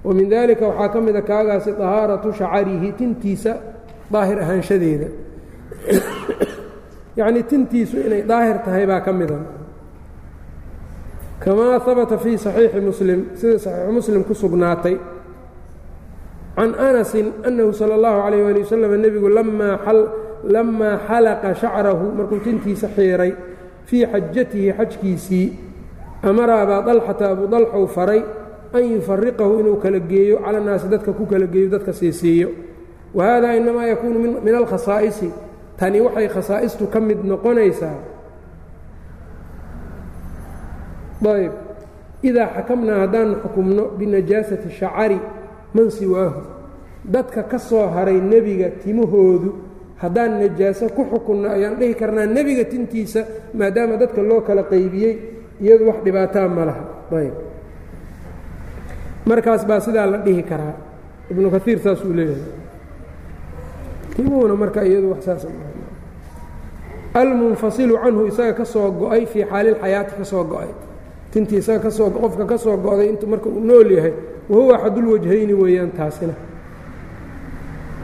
wamin dalika waxaa ka mida kaagaasi طahaaraةu shacarihi tintiisa daahir ahaanshadeeda yacnii tintiisu inay daahir tahay baa ka mida kamaa habata fii صaxiixi muslim sida saxiixu muslim ku sugnaatay can anasin annahu sala allahu calayh waali wasalam nebigu lamaa xalaqa shacrahu markuu tintiisa xiiray fii xajatihi xajkiisii amara abaa dalxata abuu dalxou faray an yufariqahu inuu kala geeyo cala naasi dadka ku kala geeyo dadka siisiiyo wa hada inamaa yakuunu min alkhasaa'isi tani waxay khasaa'istu ka mid noqonaysaa. Ayb idaa xakamnaa haddaanu xukumno binajaasati shacari man siwaahu. Dadka ka soo haray nebiga timahoodu haddaan najaaso ku xukunno ayaan dhihi karnaa nebiga tintiisa maadaama dadka loo kala qaybiyey iyadu wax dhibaataa ma laha. Ayb markaas baa sidaa la dhihi karaa. Ibnu kaiir saasuu leeyahay. Timuhuna marka iyadu wax saas almunfasilu canhu isaga ka go'ay fii xaalilxayaati ka soo go'ay. Tintii isaga qofka ka soo go-day intu marka uu nool yahay wahuwa axadulwajhayni weeyaan taasina.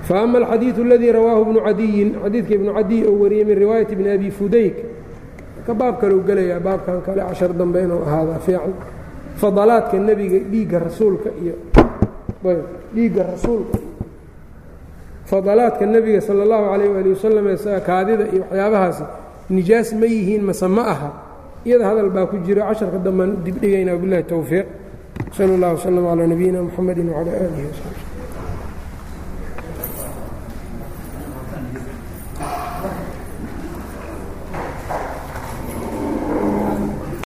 Fa ama alxadiidu aladii rawaahu bnu cadiyin xadiidka ibnu cadiy oo wariyey min riwaayati bni abi fudayk ka baab kaleu gelayaa baabkan kale cashar dambe inuu ahaadaa fiican. Fadalaadka nebiga dhiigga rasuulka iyo dhiigga rasuulka fadalaadka nebiga sala allahu calayh waali wasalam ee kaadida iyo waxyaabahaasi nijaas ma yihiin mase ma aha. Iyada hadal baa ku jiro casharka dambaan dibdhigaynaa bilahi towfiiq sal اllah wslm calaa nabiyina mxamedi wcalaa aalihi wsaxbi